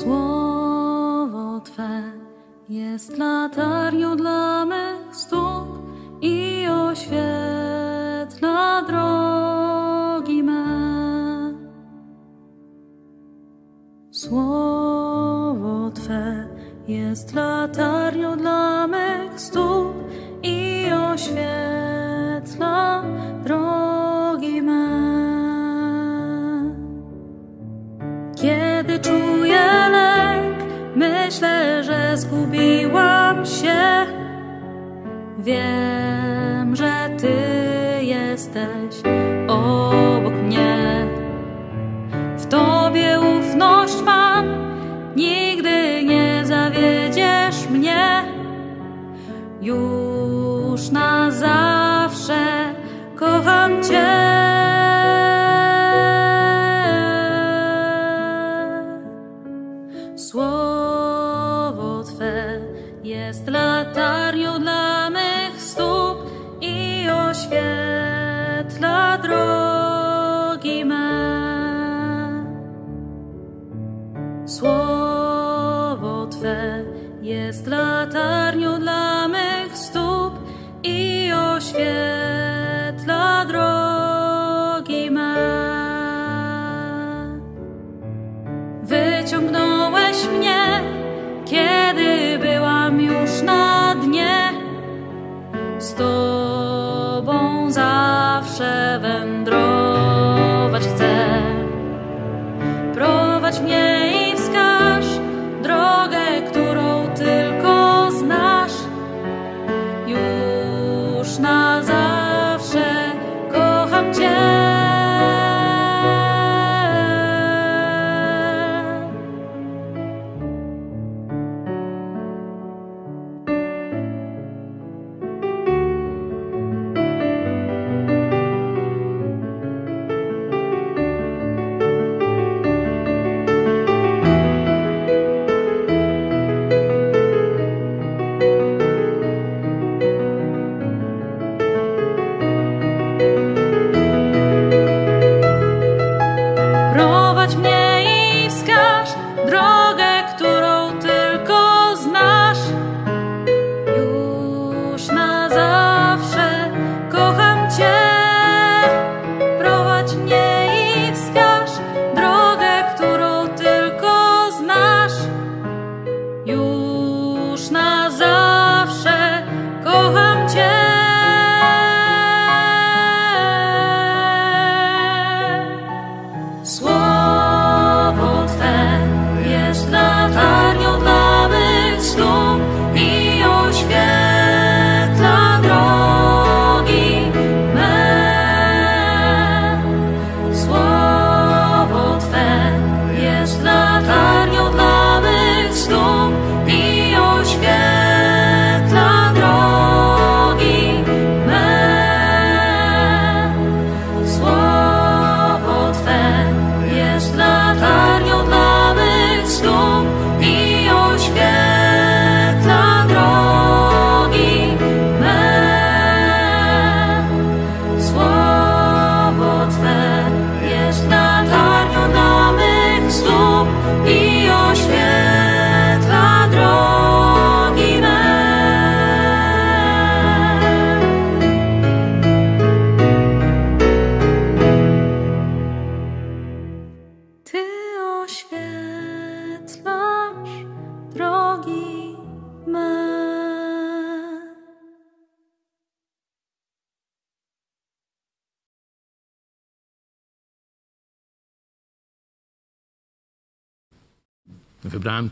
Słowo Twe jest latarnią dla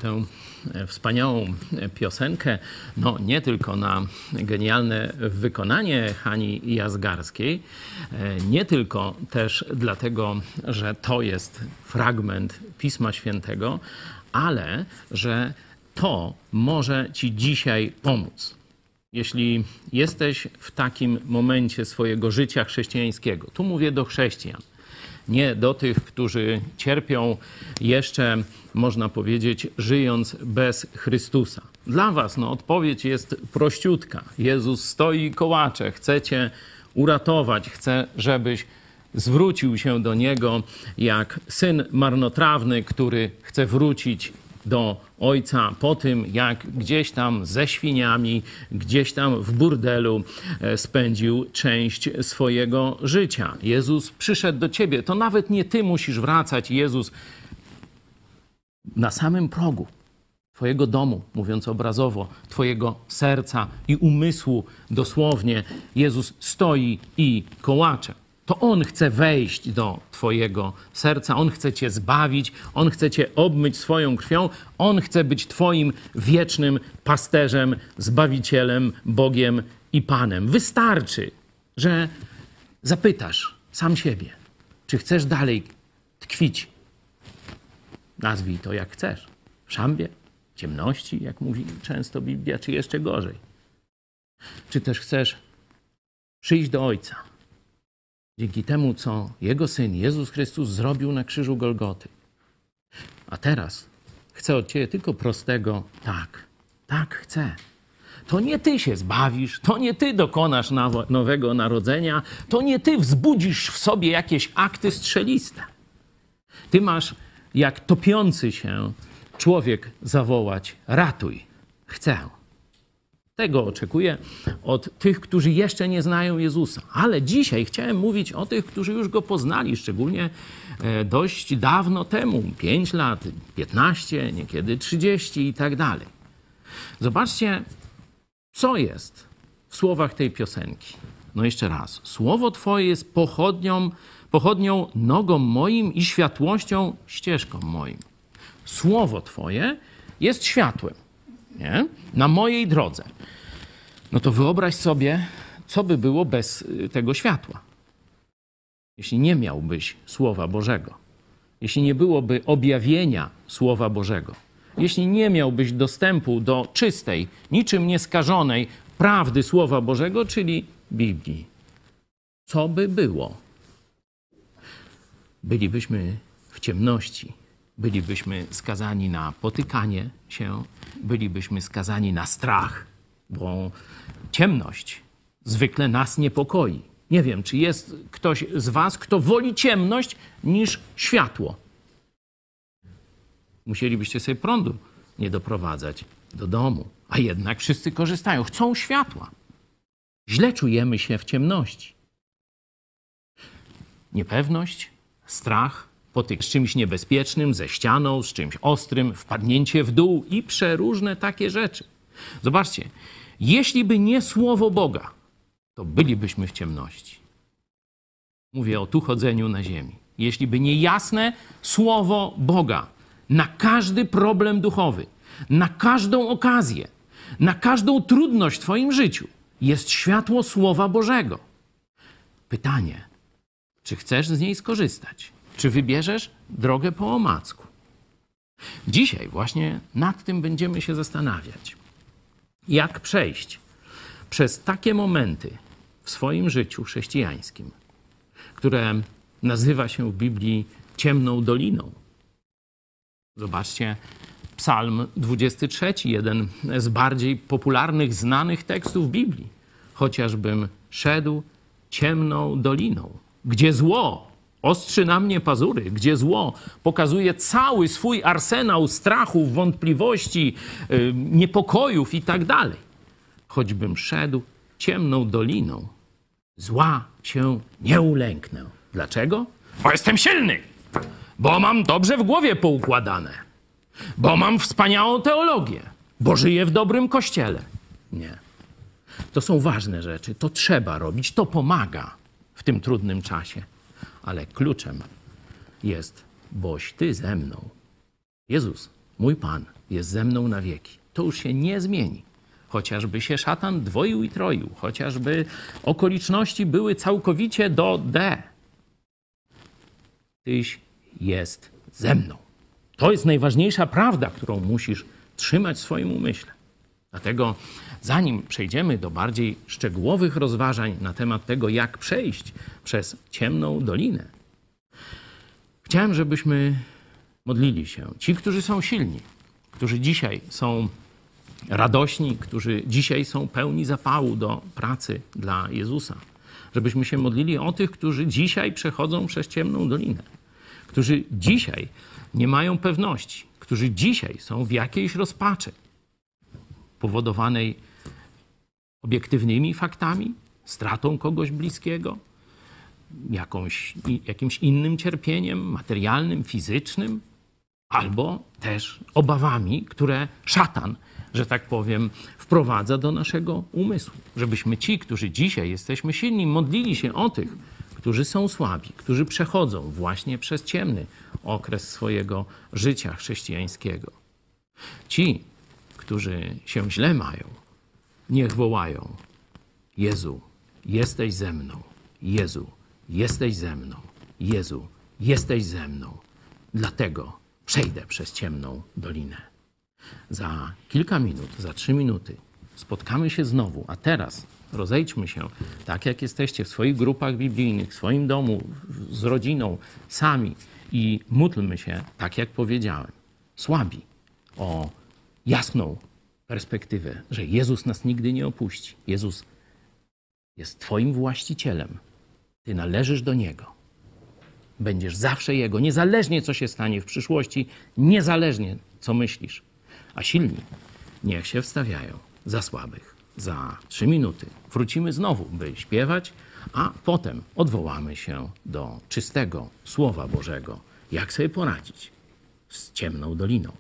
nam tę e, wspaniałą e, piosenkę, no nie tylko na genialne wykonanie Hani Jazgarskiej, e, nie tylko też dlatego, że to jest fragment Pisma Świętego, ale że to może Ci dzisiaj pomóc. Jeśli jesteś w takim momencie swojego życia chrześcijańskiego, tu mówię do chrześcijan, nie do tych, którzy cierpią jeszcze, można powiedzieć, żyjąc bez Chrystusa. Dla Was no, odpowiedź jest prościutka. Jezus stoi kołacze, chcecie uratować, chce, żebyś zwrócił się do Niego jak syn marnotrawny, który chce wrócić do Ojca po tym, jak gdzieś tam ze świniami, gdzieś tam w burdelu e, spędził część swojego życia. Jezus przyszedł do ciebie. To nawet nie ty musisz wracać. Jezus na samym progu Twojego domu, mówiąc obrazowo, Twojego serca i umysłu, dosłownie, Jezus stoi i kołacze. To On chce wejść do Twojego serca, On chce Cię zbawić, On chce Cię obmyć swoją krwią, On chce być Twoim wiecznym pasterzem, zbawicielem, Bogiem i Panem. Wystarczy, że zapytasz sam siebie, czy chcesz dalej tkwić. Nazwij to jak chcesz. W szambie, ciemności, jak mówi często Biblia, czy jeszcze gorzej. Czy też chcesz przyjść do Ojca dzięki temu, co Jego Syn Jezus Chrystus zrobił na krzyżu Golgoty. A teraz chcę od Ciebie tylko prostego tak. Tak chcę. To nie Ty się zbawisz, to nie Ty dokonasz nowego narodzenia, to nie Ty wzbudzisz w sobie jakieś akty strzeliste. Ty masz jak topiący się człowiek zawołać: Ratuj, chcę. Tego oczekuję od tych, którzy jeszcze nie znają Jezusa. Ale dzisiaj chciałem mówić o tych, którzy już go poznali, szczególnie e, dość dawno temu 5 lat, 15, niekiedy 30 i tak dalej. Zobaczcie, co jest w słowach tej piosenki. No jeszcze raz. Słowo Twoje jest pochodnią, pochodnią nogą moim i światłością ścieżką moim. Słowo Twoje jest światłem nie? na mojej drodze. No to wyobraź sobie, co by było bez y, tego światła. Jeśli nie miałbyś Słowa Bożego, jeśli nie byłoby objawienia Słowa Bożego, jeśli nie miałbyś dostępu do czystej, niczym nieskażonej prawdy Słowa Bożego, czyli Biblii, co by było? Bylibyśmy w ciemności, bylibyśmy skazani na potykanie się, bylibyśmy skazani na strach, bo ciemność zwykle nas niepokoi. Nie wiem, czy jest ktoś z Was, kto woli ciemność niż światło. Musielibyście sobie prądu nie doprowadzać do domu, a jednak wszyscy korzystają, chcą światła. Źle czujemy się w ciemności. Niepewność, strach, potyk z czymś niebezpiecznym, ze ścianą, z czymś ostrym, wpadnięcie w dół i przeróżne takie rzeczy. Zobaczcie, jeśli by nie słowo Boga, to bylibyśmy w ciemności. Mówię o tu chodzeniu na ziemi. Jeśli by nie jasne słowo Boga na każdy problem duchowy, na każdą okazję, na każdą trudność w Twoim życiu, jest światło Słowa Bożego. Pytanie, czy chcesz z niej skorzystać? Czy wybierzesz drogę po omacku? Dzisiaj właśnie nad tym będziemy się zastanawiać. Jak przejść przez takie momenty w swoim życiu chrześcijańskim, które nazywa się w Biblii ciemną doliną. Zobaczcie, Psalm 23, jeden z bardziej popularnych, znanych tekstów Biblii. Chociażbym szedł ciemną doliną, gdzie zło ostrzy na mnie pazury, gdzie zło pokazuje cały swój arsenał strachów, wątpliwości, yy, niepokojów i tak dalej. Choćbym szedł ciemną doliną, zła się nie ulęknę. Dlaczego? Bo jestem silny, bo mam dobrze w głowie poukładane, bo mam wspaniałą teologię, bo żyję w dobrym kościele. Nie. To są ważne rzeczy, to trzeba robić, to pomaga w tym trudnym czasie ale kluczem jest, boś Ty ze mną. Jezus, mój Pan, jest ze mną na wieki. To już się nie zmieni. Chociażby się szatan dwoił i troił, chociażby okoliczności były całkowicie do D. Tyś jest ze mną. To jest najważniejsza prawda, którą musisz trzymać w swoim umyśle. Dlatego, zanim przejdziemy do bardziej szczegółowych rozważań na temat tego, jak przejść przez ciemną dolinę, chciałem, żebyśmy modlili się. Ci, którzy są silni, którzy dzisiaj są radośni, którzy dzisiaj są pełni zapału do pracy dla Jezusa, żebyśmy się modlili o tych, którzy dzisiaj przechodzą przez ciemną dolinę, którzy dzisiaj nie mają pewności, którzy dzisiaj są w jakiejś rozpaczy powodowanej obiektywnymi faktami, stratą kogoś bliskiego, jakąś, jakimś innym cierpieniem materialnym, fizycznym, albo też obawami, które szatan, że tak powiem, wprowadza do naszego umysłu. Żebyśmy ci, którzy dzisiaj jesteśmy silni, modlili się o tych, którzy są słabi, którzy przechodzą właśnie przez ciemny okres swojego życia chrześcijańskiego. Ci, którzy się źle mają, niech wołają: Jezu, jesteś ze mną. Jezu, jesteś ze mną. Jezu, jesteś ze mną. Dlatego przejdę przez ciemną dolinę. Za kilka minut, za trzy minuty spotkamy się znowu, a teraz rozejdźmy się tak, jak jesteście w swoich grupach biblijnych, w swoim domu, z rodziną, sami i módlmy się, tak jak powiedziałem, słabi, o jasną perspektywę, że Jezus nas nigdy nie opuści. Jezus jest Twoim właścicielem. Ty należysz do Niego. Będziesz zawsze Jego, niezależnie co się stanie w przyszłości, niezależnie co myślisz. A silni niech się wstawiają za słabych. Za trzy minuty wrócimy znowu, by śpiewać, a potem odwołamy się do czystego Słowa Bożego. Jak sobie poradzić z ciemną doliną?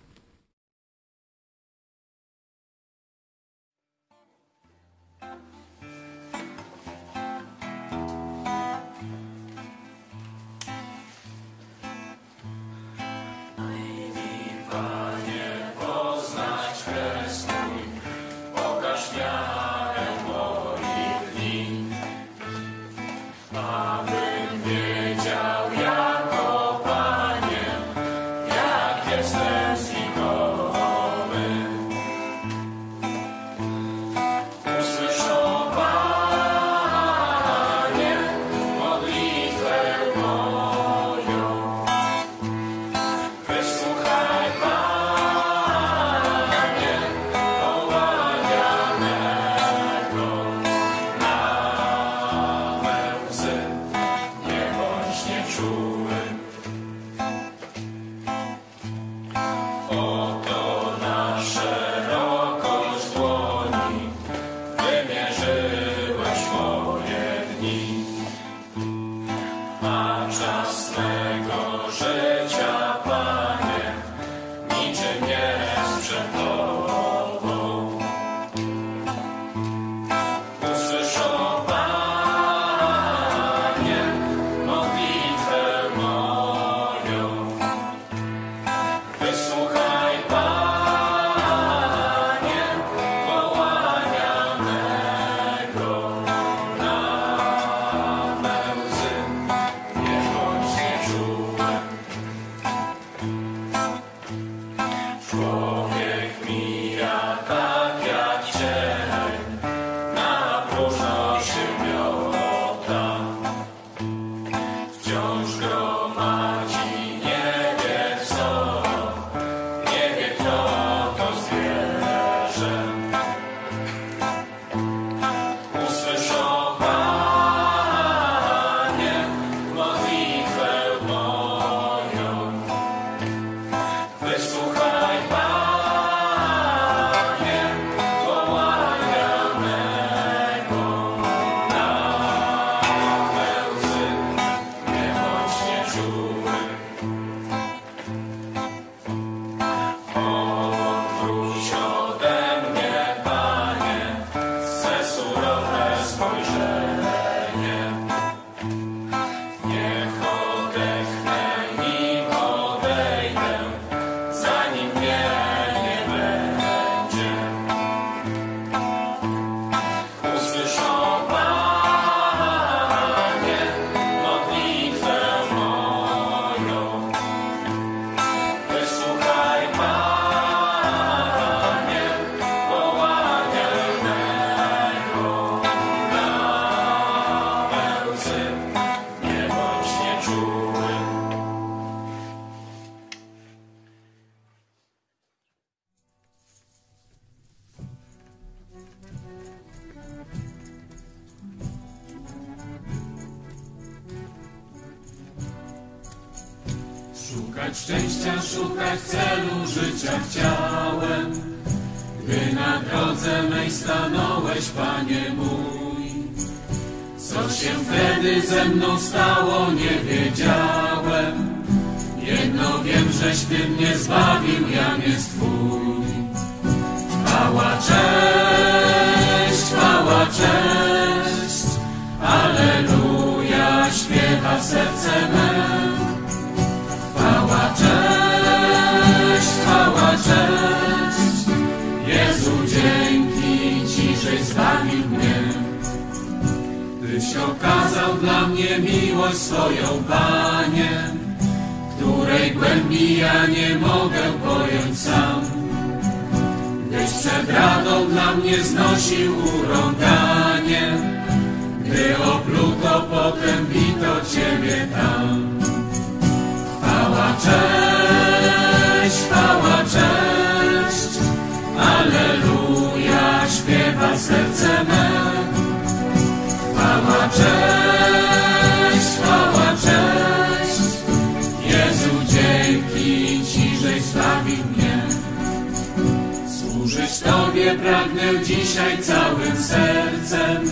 Pragnę dzisiaj całym sercem.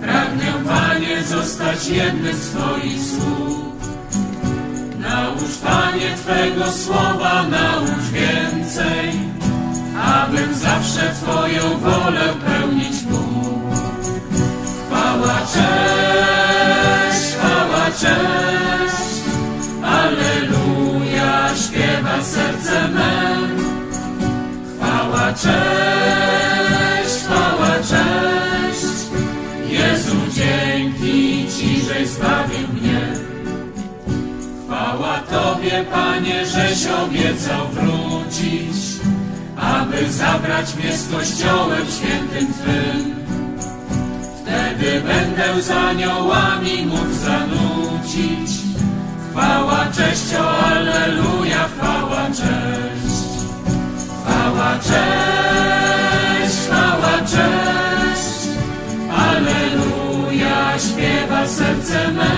Pragnę, Panie, zostać jednym z Twoich sług. Naucz, Panie, Twego słowa, naucz więcej, abym zawsze Twoją wolę pełnić mógł. Chwała, cześć, chwała, cześć, Aleluja, śpiewa serce. Chwała, cześć, chwała, cześć, Jezu, dzięki Ci, żeś zbawił mnie. Chwała Tobie, Panie, żeś obiecał wrócić, aby zabrać mnie z Kościołem świętym Twym. Wtedy będę z aniołami mógł zanucić. Chwała, cześć, o Alleluja, chwała, cześć. Chwała, cześć, chwała, cześć. Alleluja, śpiewa serce me.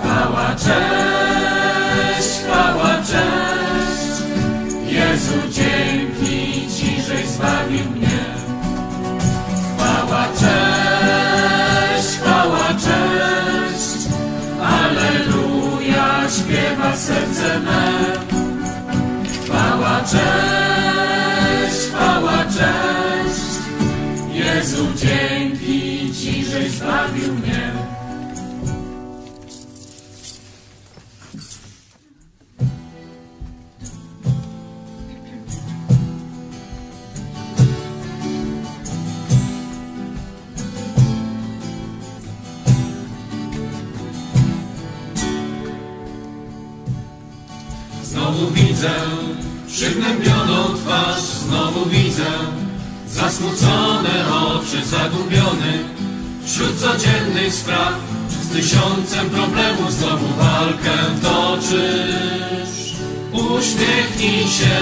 Chwała, cześć, chwała, cześć. Jezu, dzięki Ci, żeś zbawił mnie. Chwała, cześć, chwała, cześć. Aleluja, śpiewa serce me. Chwała, cześć, chwała, cześć. Jezu, dzięki Ci, żeś zbawił mnie. Znowu widzę przygnębioną twarz, znowu widzę zasmucone oczy, zagubiony wśród codziennych spraw. Z tysiącem problemów znowu walkę toczysz. Uśmiechnij się,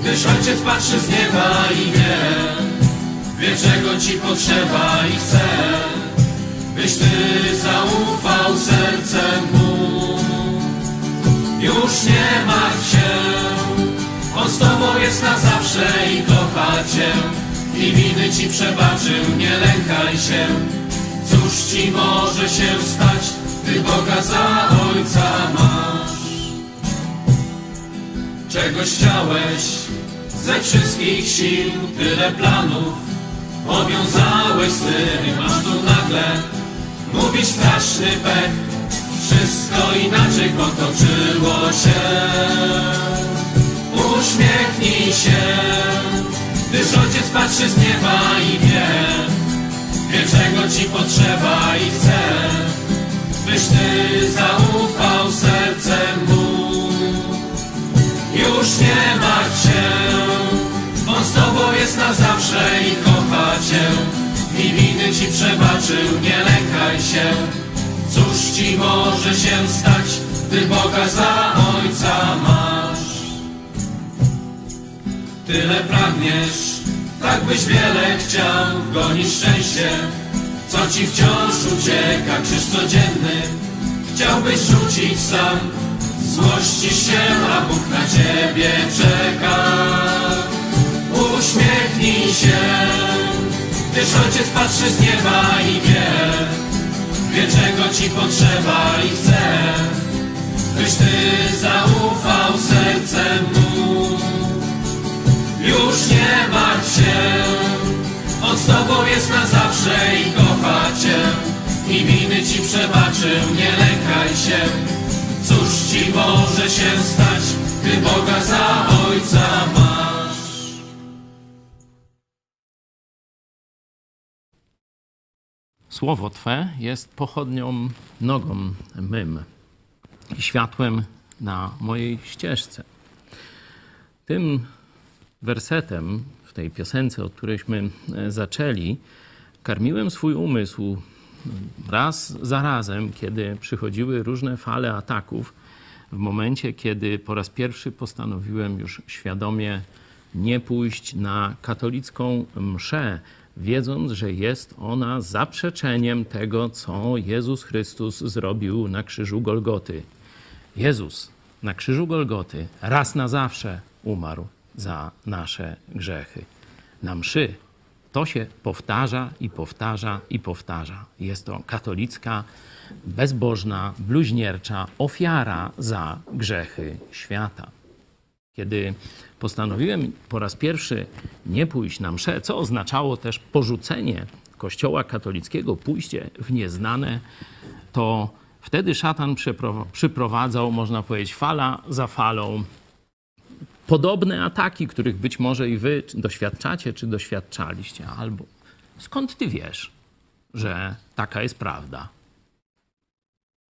gdyż ojciec patrzy z nieba i wie, wie czego ci potrzeba i chce, byś ty zaufał sercem mu. Już nie martw się, On z Tobą jest na zawsze i kocha Cię. I winy Ci przebaczył, nie lękaj się. Cóż Ci może się stać, Ty Boga za Ojca masz. Czegoś chciałeś ze wszystkich sił, tyle planów powiązałeś z tym, masz tu nagle mówić straszny pech. Wszystko inaczej potoczyło się. Uśmiechnij się, gdyż ojciec patrzy z nieba i wie, wie czego ci potrzeba i chce, byś ty zaufał sercem mu. Już nie martw się, on z tobą jest na zawsze i kocha cię. I winy ci przebaczył, nie lękaj się. Cóż ci może się stać, gdy Boga za Ojca masz? Tyle pragniesz, tak byś wiele chciał, gonisz szczęście, co ci wciąż ucieka, krzyż codzienny. Chciałbyś rzucić sam, Złości się, a Bóg na ciebie czeka. Uśmiechnij się, gdyż ojciec patrzy z nieba i wie, wie czego ci potrzeba i chce, byś ty zaufał sercem mu. Już nie martw się, on z tobą jest na zawsze i kocha cię. I winy ci przebaczył, nie lękaj się. Cóż ci może się stać, gdy Boga za ojca masz? Słowo Twe jest pochodnią nogą mym i światłem na mojej ścieżce. Tym wersetem w tej piosence, od którejśmy e, zaczęli, karmiłem swój umysł raz za razem, kiedy przychodziły różne fale ataków, w momencie, kiedy po raz pierwszy postanowiłem już świadomie nie pójść na katolicką mszę, wiedząc, że jest ona zaprzeczeniem tego, co Jezus Chrystus zrobił na krzyżu Golgoty. Jezus na krzyżu Golgoty raz na zawsze umarł za nasze grzechy. Na mszy to się powtarza i powtarza i powtarza. Jest to katolicka, bezbożna, bluźniercza ofiara za grzechy świata. Kiedy postanowiłem po raz pierwszy nie pójść na mszę, co oznaczało też porzucenie Kościoła katolickiego, pójście w nieznane, to wtedy szatan przyprowadzał, można powiedzieć, fala za falą podobne ataki, których być może i wy doświadczacie, czy doświadczaliście, albo skąd ty wiesz, że taka jest prawda?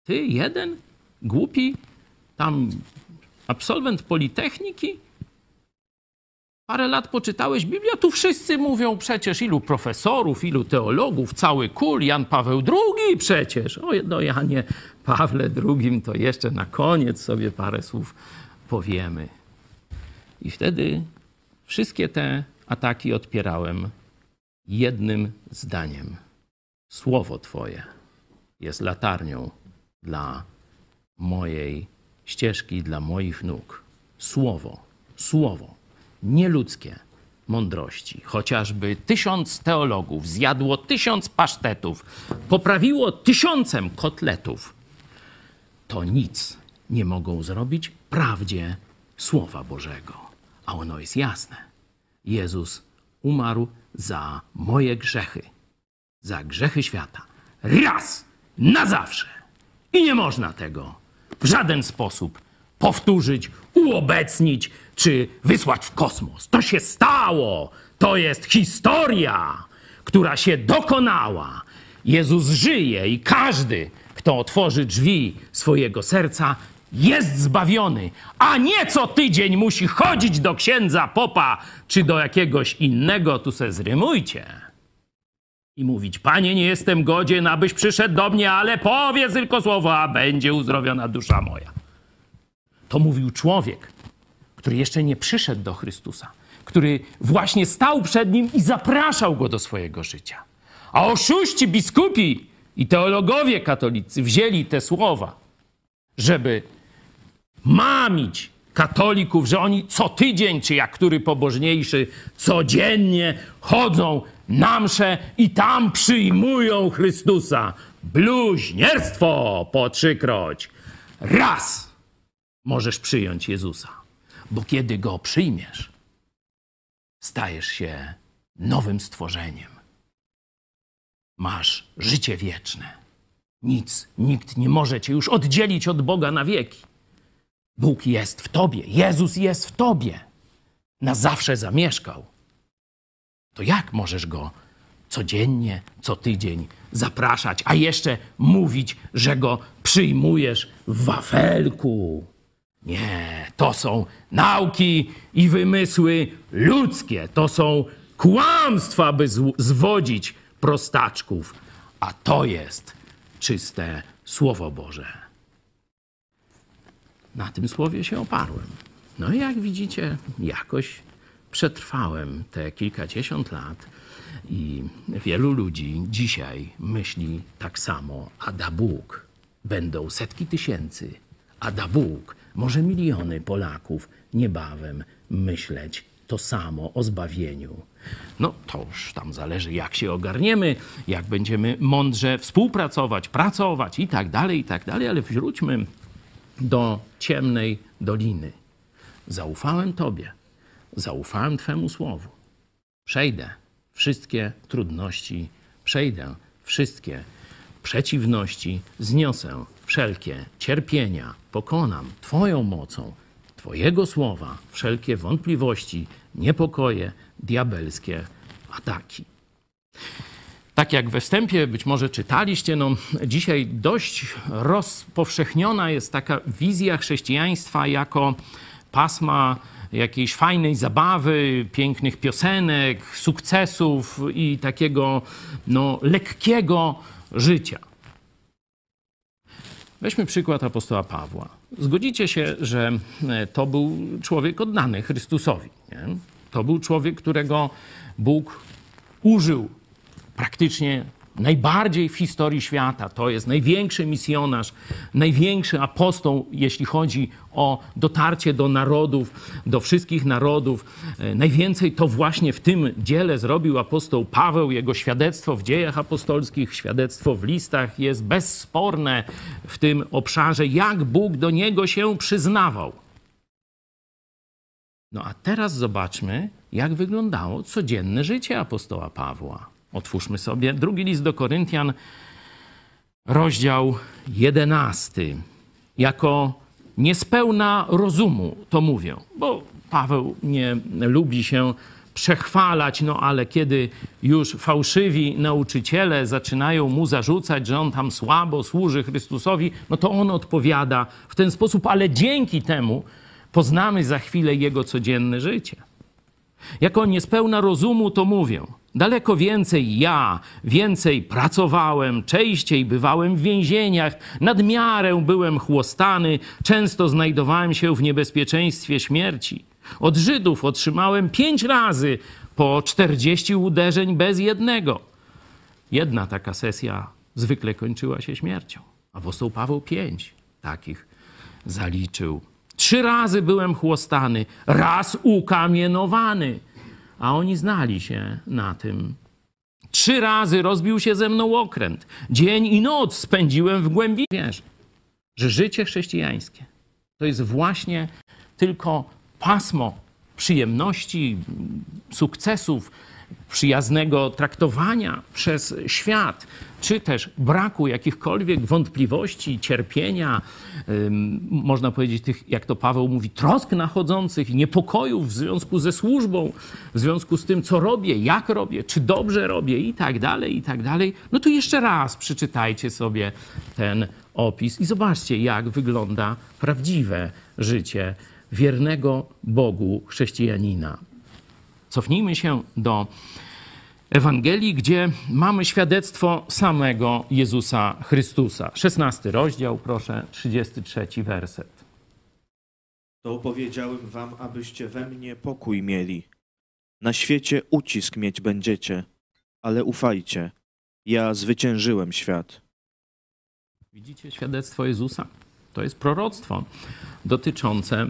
Ty jeden, głupi, tam absolwent Politechniki, parę lat poczytałeś Biblię, tu wszyscy mówią przecież, ilu profesorów, ilu teologów, cały kul, Jan Paweł II przecież. O, no Janie Pawle II to jeszcze na koniec sobie parę słów powiemy. I wtedy wszystkie te ataki odpierałem jednym zdaniem. Słowo Twoje jest latarnią dla mojej ścieżki, dla moich nóg. Słowo, słowo, nieludzkie mądrości. Chociażby tysiąc teologów zjadło tysiąc pasztetów, poprawiło tysiącem kotletów, to nic nie mogą zrobić prawdzie Słowa Bożego a ono jest jasne. Jezus umarł za moje grzechy, za grzechy świata. Raz, na zawsze. I nie można tego w żaden sposób powtórzyć, uobecnić czy wysłać w kosmos. To się stało. To jest historia, która się dokonała. Jezus żyje i każdy, kto otworzy drzwi swojego serca, jest zbawiony, a nie co tydzień musi chodzić do księdza popa czy do jakiegoś innego, tu se zrymujcie. I mówić, panie, nie jestem godzien, abyś przyszedł do mnie, ale powiedz tylko słowo, a będzie uzdrowiona dusza moja. To mówił człowiek, który jeszcze nie przyszedł do Chrystusa, który właśnie stał przed nim i zapraszał go do swojego życia. A oszuści biskupi i teologowie katolicy wzięli te słowa, żeby mamić katolików, że oni co tydzień, czy jak który pobożniejszy, codziennie chodzą na msze i tam przyjmują Chrystusa. Bluźnierstwo po trzykroć. Raz możesz przyjąć Jezusa, bo kiedy Go przyjmiesz, stajesz się nowym stworzeniem. Masz życie wieczne. Nic, nikt nie może cię już oddzielić od Boga na wieki. Bóg jest w tobie, Jezus jest w tobie, na zawsze zamieszkał. To jak możesz go codziennie, co tydzień zapraszać, a jeszcze mówić, że go przyjmujesz w wafelku? Nie, to są nauki i wymysły ludzkie, to są kłamstwa, by zwodzić prostaczków, a to jest czyste Słowo Boże na tym słowie się oparłem. No i jak widzicie, jakoś przetrwałem te kilkadziesiąt lat i wielu ludzi dzisiaj myśli tak samo, a da Bóg będą setki tysięcy, a da Bóg Może miliony Polaków niebawem myśleć to samo o zbawieniu. No to już tam zależy, jak się ogarniemy, jak będziemy mądrze współpracować, pracować i tak dalej, i tak dalej, ale wróćmy do ciemnej doliny. Zaufałem Tobie, zaufałem Twemu słowu. Przejdę wszystkie trudności, przejdę wszystkie przeciwności, zniosę wszelkie cierpienia, pokonam Twoją mocą, Twojego słowa, wszelkie wątpliwości, niepokoje, diabelskie ataki. Tak jak we wstępie być może czytaliście, no dzisiaj dość rozpowszechniona jest taka wizja chrześcijaństwa jako pasma jakiejś fajnej zabawy, pięknych piosenek, sukcesów i takiego no, lekkiego życia. Weźmy przykład apostoła Pawła. Zgodzicie się, że e, to był człowiek oddany Chrystusowi. Nie? To był człowiek, którego Bóg użył praktycznie najbardziej w historii świata. To jest największy misjonarz, największy apostoł, jeśli chodzi o dotarcie do narodów, do wszystkich narodów. E, najwięcej to właśnie w tym dziele zrobił apostoł Paweł. Jego świadectwo w dziejach apostolskich, świadectwo w listach jest bezsporne w tym obszarze, jak Bóg do niego się przyznawał. No a teraz zobaczmy, jak wyglądało codzienne życie apostoła Pawła. Otwórzmy sobie drugi list do Koryntian, rozdział jedenasty. Jako niespełna rozumu to mówię, bo Paweł nie lubi się przechwalać, no ale kiedy już fałszywi nauczyciele zaczynają mu zarzucać, że on tam słabo służy Chrystusowi, no to on odpowiada w ten sposób, ale dzięki temu poznamy za chwilę jego codzienne życie. Jako niespełna rozumu to mówię. Daleko więcej ja, więcej pracowałem, częściej bywałem w więzieniach, nadmiarę byłem chłostany, często znajdowałem się w niebezpieczeństwie śmierci. Od Żydów otrzymałem pięć razy po czterdzieści uderzeń bez jednego. Jedna taka sesja zwykle kończyła się śmiercią. Apostoł Paweł pięć takich zaliczył. Trzy razy byłem chłostany, raz ukamienowany a oni znali się na tym. Trzy razy rozbił się ze mną okręt. Dzień i noc spędziłem w głębi wieży. Że życie chrześcijańskie to jest właśnie tylko pasmo przyjemności, sukcesów, przyjaznego traktowania przez świat, czy też braku jakichkolwiek wątpliwości, cierpienia, można powiedzieć tych, jak to Paweł mówi, trosk nachodzących, niepokojów w związku ze służbą, w związku z tym, co robię, jak robię, czy dobrze robię i tak dalej, i tak dalej, no to jeszcze raz przeczytajcie sobie ten opis i zobaczcie, jak wygląda prawdziwe życie wiernego Bogu chrześcijanina. Cofnijmy się do Ewangelii, gdzie mamy świadectwo samego Jezusa Chrystusa. 16 rozdział, proszę, 33 werset. To powiedziałem wam, abyście we mnie pokój mieli. Na świecie ucisk mieć będziecie, ale ufajcie, ja zwyciężyłem świat. Widzicie świadectwo Jezusa? To jest proroctwo dotyczące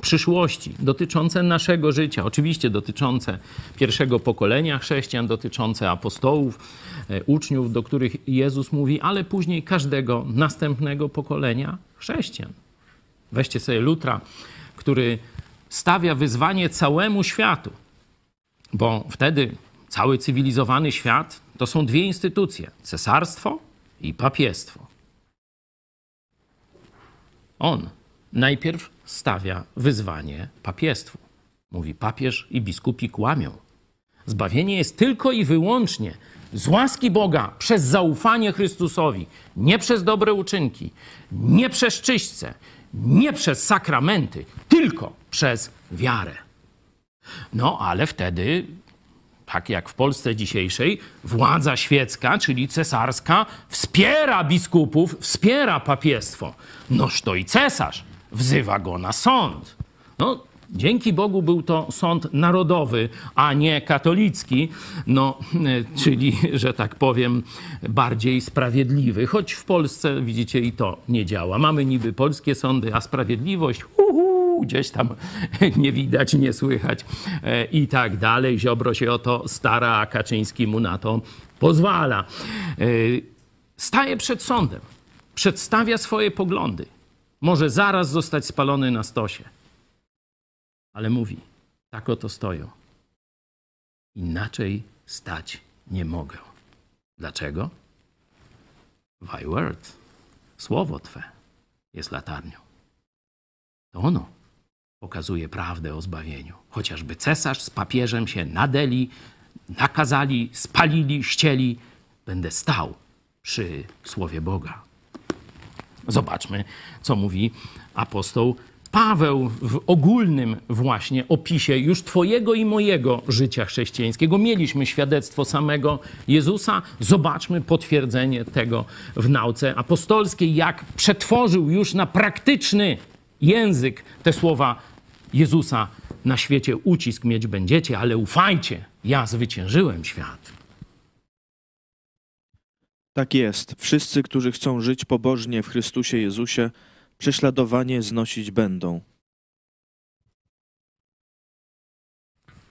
przyszłości, dotyczące naszego życia, oczywiście dotyczące pierwszego pokolenia chrześcijan, dotyczące apostołów, e, uczniów, do których Jezus mówi, ale później każdego następnego pokolenia chrześcijan. Weźcie sobie Lutra, który stawia wyzwanie całemu światu, bo wtedy cały cywilizowany świat to są dwie instytucje: cesarstwo i papiestwo. On najpierw stawia wyzwanie papiestwu. Mówi, papież i biskupi kłamią. Zbawienie jest tylko i wyłącznie z łaski Boga przez zaufanie Chrystusowi, nie przez dobre uczynki, nie przez czyśćce, nie przez sakramenty, tylko przez wiarę. No ale wtedy, tak jak w Polsce dzisiejszej, władza świecka, czyli cesarska, wspiera biskupów, wspiera papiestwo. Noż to i cesarz wzywa go na sąd. No, Dzięki Bogu był to sąd narodowy, a nie katolicki, no, czyli, że tak powiem, bardziej sprawiedliwy. Choć w Polsce, widzicie, i to nie działa. Mamy niby polskie sądy, a sprawiedliwość uhu, gdzieś tam nie widać, nie słychać e, i tak dalej. Ziobro się o to stara, a Kaczyński mu na to pozwala. E, staje przed sądem, przedstawia swoje poglądy. Może zaraz zostać spalony na stosie ale mówi: tak oto stoją. Inaczej stać nie mogę. Dlaczego? Thy word, słowo Twe, jest latarnią. To ono pokazuje prawdę o zbawieniu. Chociażby cesarz z papieżem się nadeli, nakazali, spalili, ścieli, będę stał przy słowie Boga. Zobaczmy, co mówi apostoł Paweł w ogólnym właśnie opisie już Twojego i mojego życia chrześcijańskiego. Mieliśmy świadectwo samego Jezusa. Zobaczmy potwierdzenie tego w nauce apostolskiej, jak przetworzył już na praktyczny język te słowa Jezusa. Na świecie ucisk mieć będziecie, ale ufajcie, ja zwyciężyłem świat. Tak jest. Wszyscy, którzy chcą żyć pobożnie w Chrystusie Jezusie, prześladowanie znosić będą.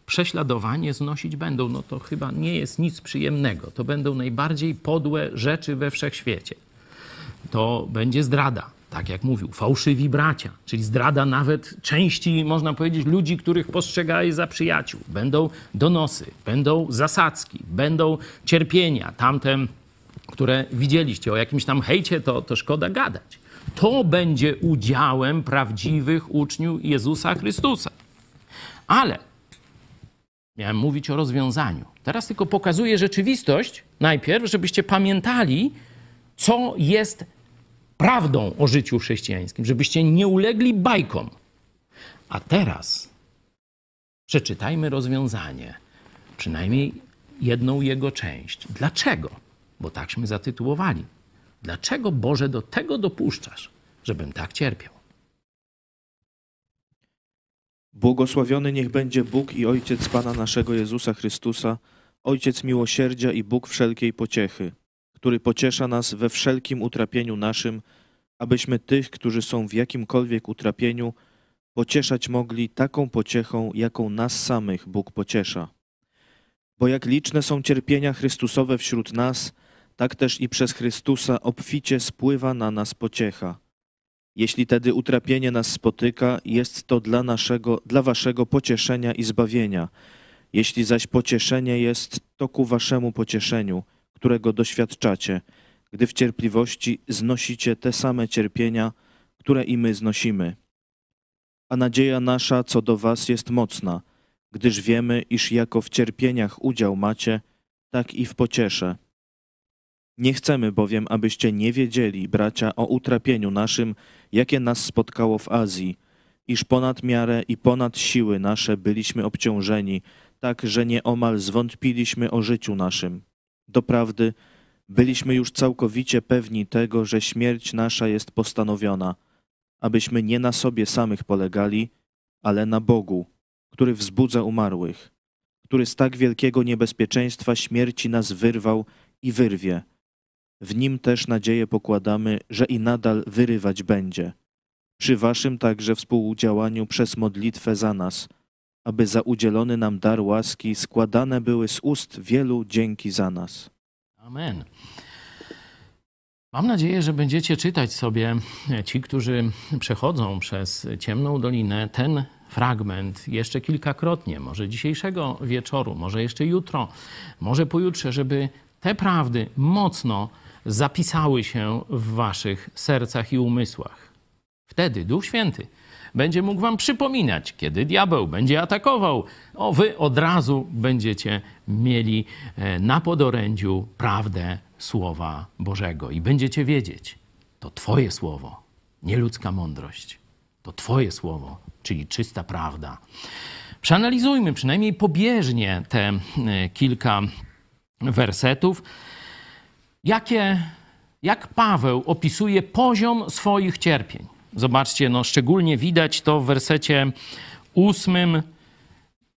Prześladowanie znosić będą, no to chyba nie jest nic przyjemnego. To będą najbardziej podłe rzeczy we wszechświecie. To będzie zdrada, tak jak mówił, fałszywi bracia, czyli zdrada nawet części, można powiedzieć, ludzi, których postrzegali za przyjaciół. Będą donosy, będą zasadzki, będą cierpienia. Tamte, które widzieliście, o jakimś tam hejcie, to, to szkoda gadać. To będzie udziałem prawdziwych uczniów Jezusa Chrystusa. Ale miałem mówić o rozwiązaniu. Teraz tylko pokazuję rzeczywistość najpierw, żebyście pamiętali, co jest prawdą o życiu chrześcijańskim, żebyście nie ulegli bajkom. A teraz przeczytajmy rozwiązanie, przynajmniej jedną jego część. Dlaczego? Bo takśmy zatytułowali. Dlaczego Boże do tego dopuszczasz, żebym tak cierpiał? Błogosławiony niech będzie Bóg i Ojciec Pana naszego Jezusa Chrystusa, Ojciec miłosierdzia i Bóg wszelkiej pociechy, który pociesza nas we wszelkim utrapieniu naszym, abyśmy tych, którzy są w jakimkolwiek utrapieniu, pocieszać mogli taką pociechą, jaką nas samych Bóg pociesza. Bo jak liczne są cierpienia Chrystusowe wśród nas, tak też i przez Chrystusa obficie spływa na nas pociecha. Jeśli tedy utrapienie nas spotyka, jest to dla naszego, dla waszego pocieszenia i zbawienia. Jeśli zaś pocieszenie jest, to ku waszemu pocieszeniu, którego doświadczacie, gdy w cierpliwości znosicie te same cierpienia, które i my znosimy. A nadzieja nasza co do was jest mocna, gdyż wiemy, iż jako w cierpieniach udział macie, tak i w pociesze. Nie chcemy bowiem, abyście nie wiedzieli, bracia, o utrapieniu naszym, jakie nas spotkało w Azji, iż ponad miarę i ponad siły nasze byliśmy obciążeni, tak, że nieomal zwątpiliśmy o życiu naszym. Doprawdy, byliśmy już całkowicie pewni tego, że śmierć nasza jest postanowiona, abyśmy nie na sobie samych polegali, ale na Bogu, który wzbudza umarłych, który z tak wielkiego niebezpieczeństwa śmierci nas wyrwał i wyrwie – w nim też nadzieję pokładamy, że i nadal wyrywać będzie. Przy waszym także współdziałaniu przez modlitwę za nas, aby za udzielony nam dar łaski składane były z ust wielu dzięki za nas. Amen. Mam nadzieję, że będziecie czytać sobie, e, ci, którzy przechodzą przez ciemną dolinę, ten fragment jeszcze kilkakrotnie, może dzisiejszego wieczoru, może jeszcze jutro, może pojutrze, żeby te prawdy mocno zapisały się w waszych sercach i umysłach. Wtedy Duch Święty będzie mógł wam przypominać, kiedy diabeł będzie atakował. O, wy od razu będziecie mieli e, na podorędziu prawdę Słowa Bożego i będziecie wiedzieć, to Twoje słowo, nie ludzka mądrość. To Twoje słowo, czyli czysta prawda. Przeanalizujmy przynajmniej pobieżnie te e, kilka wersetów jakie, jak Paweł opisuje poziom swoich cierpień. Zobaczcie, no szczególnie widać to w wersecie ósmym,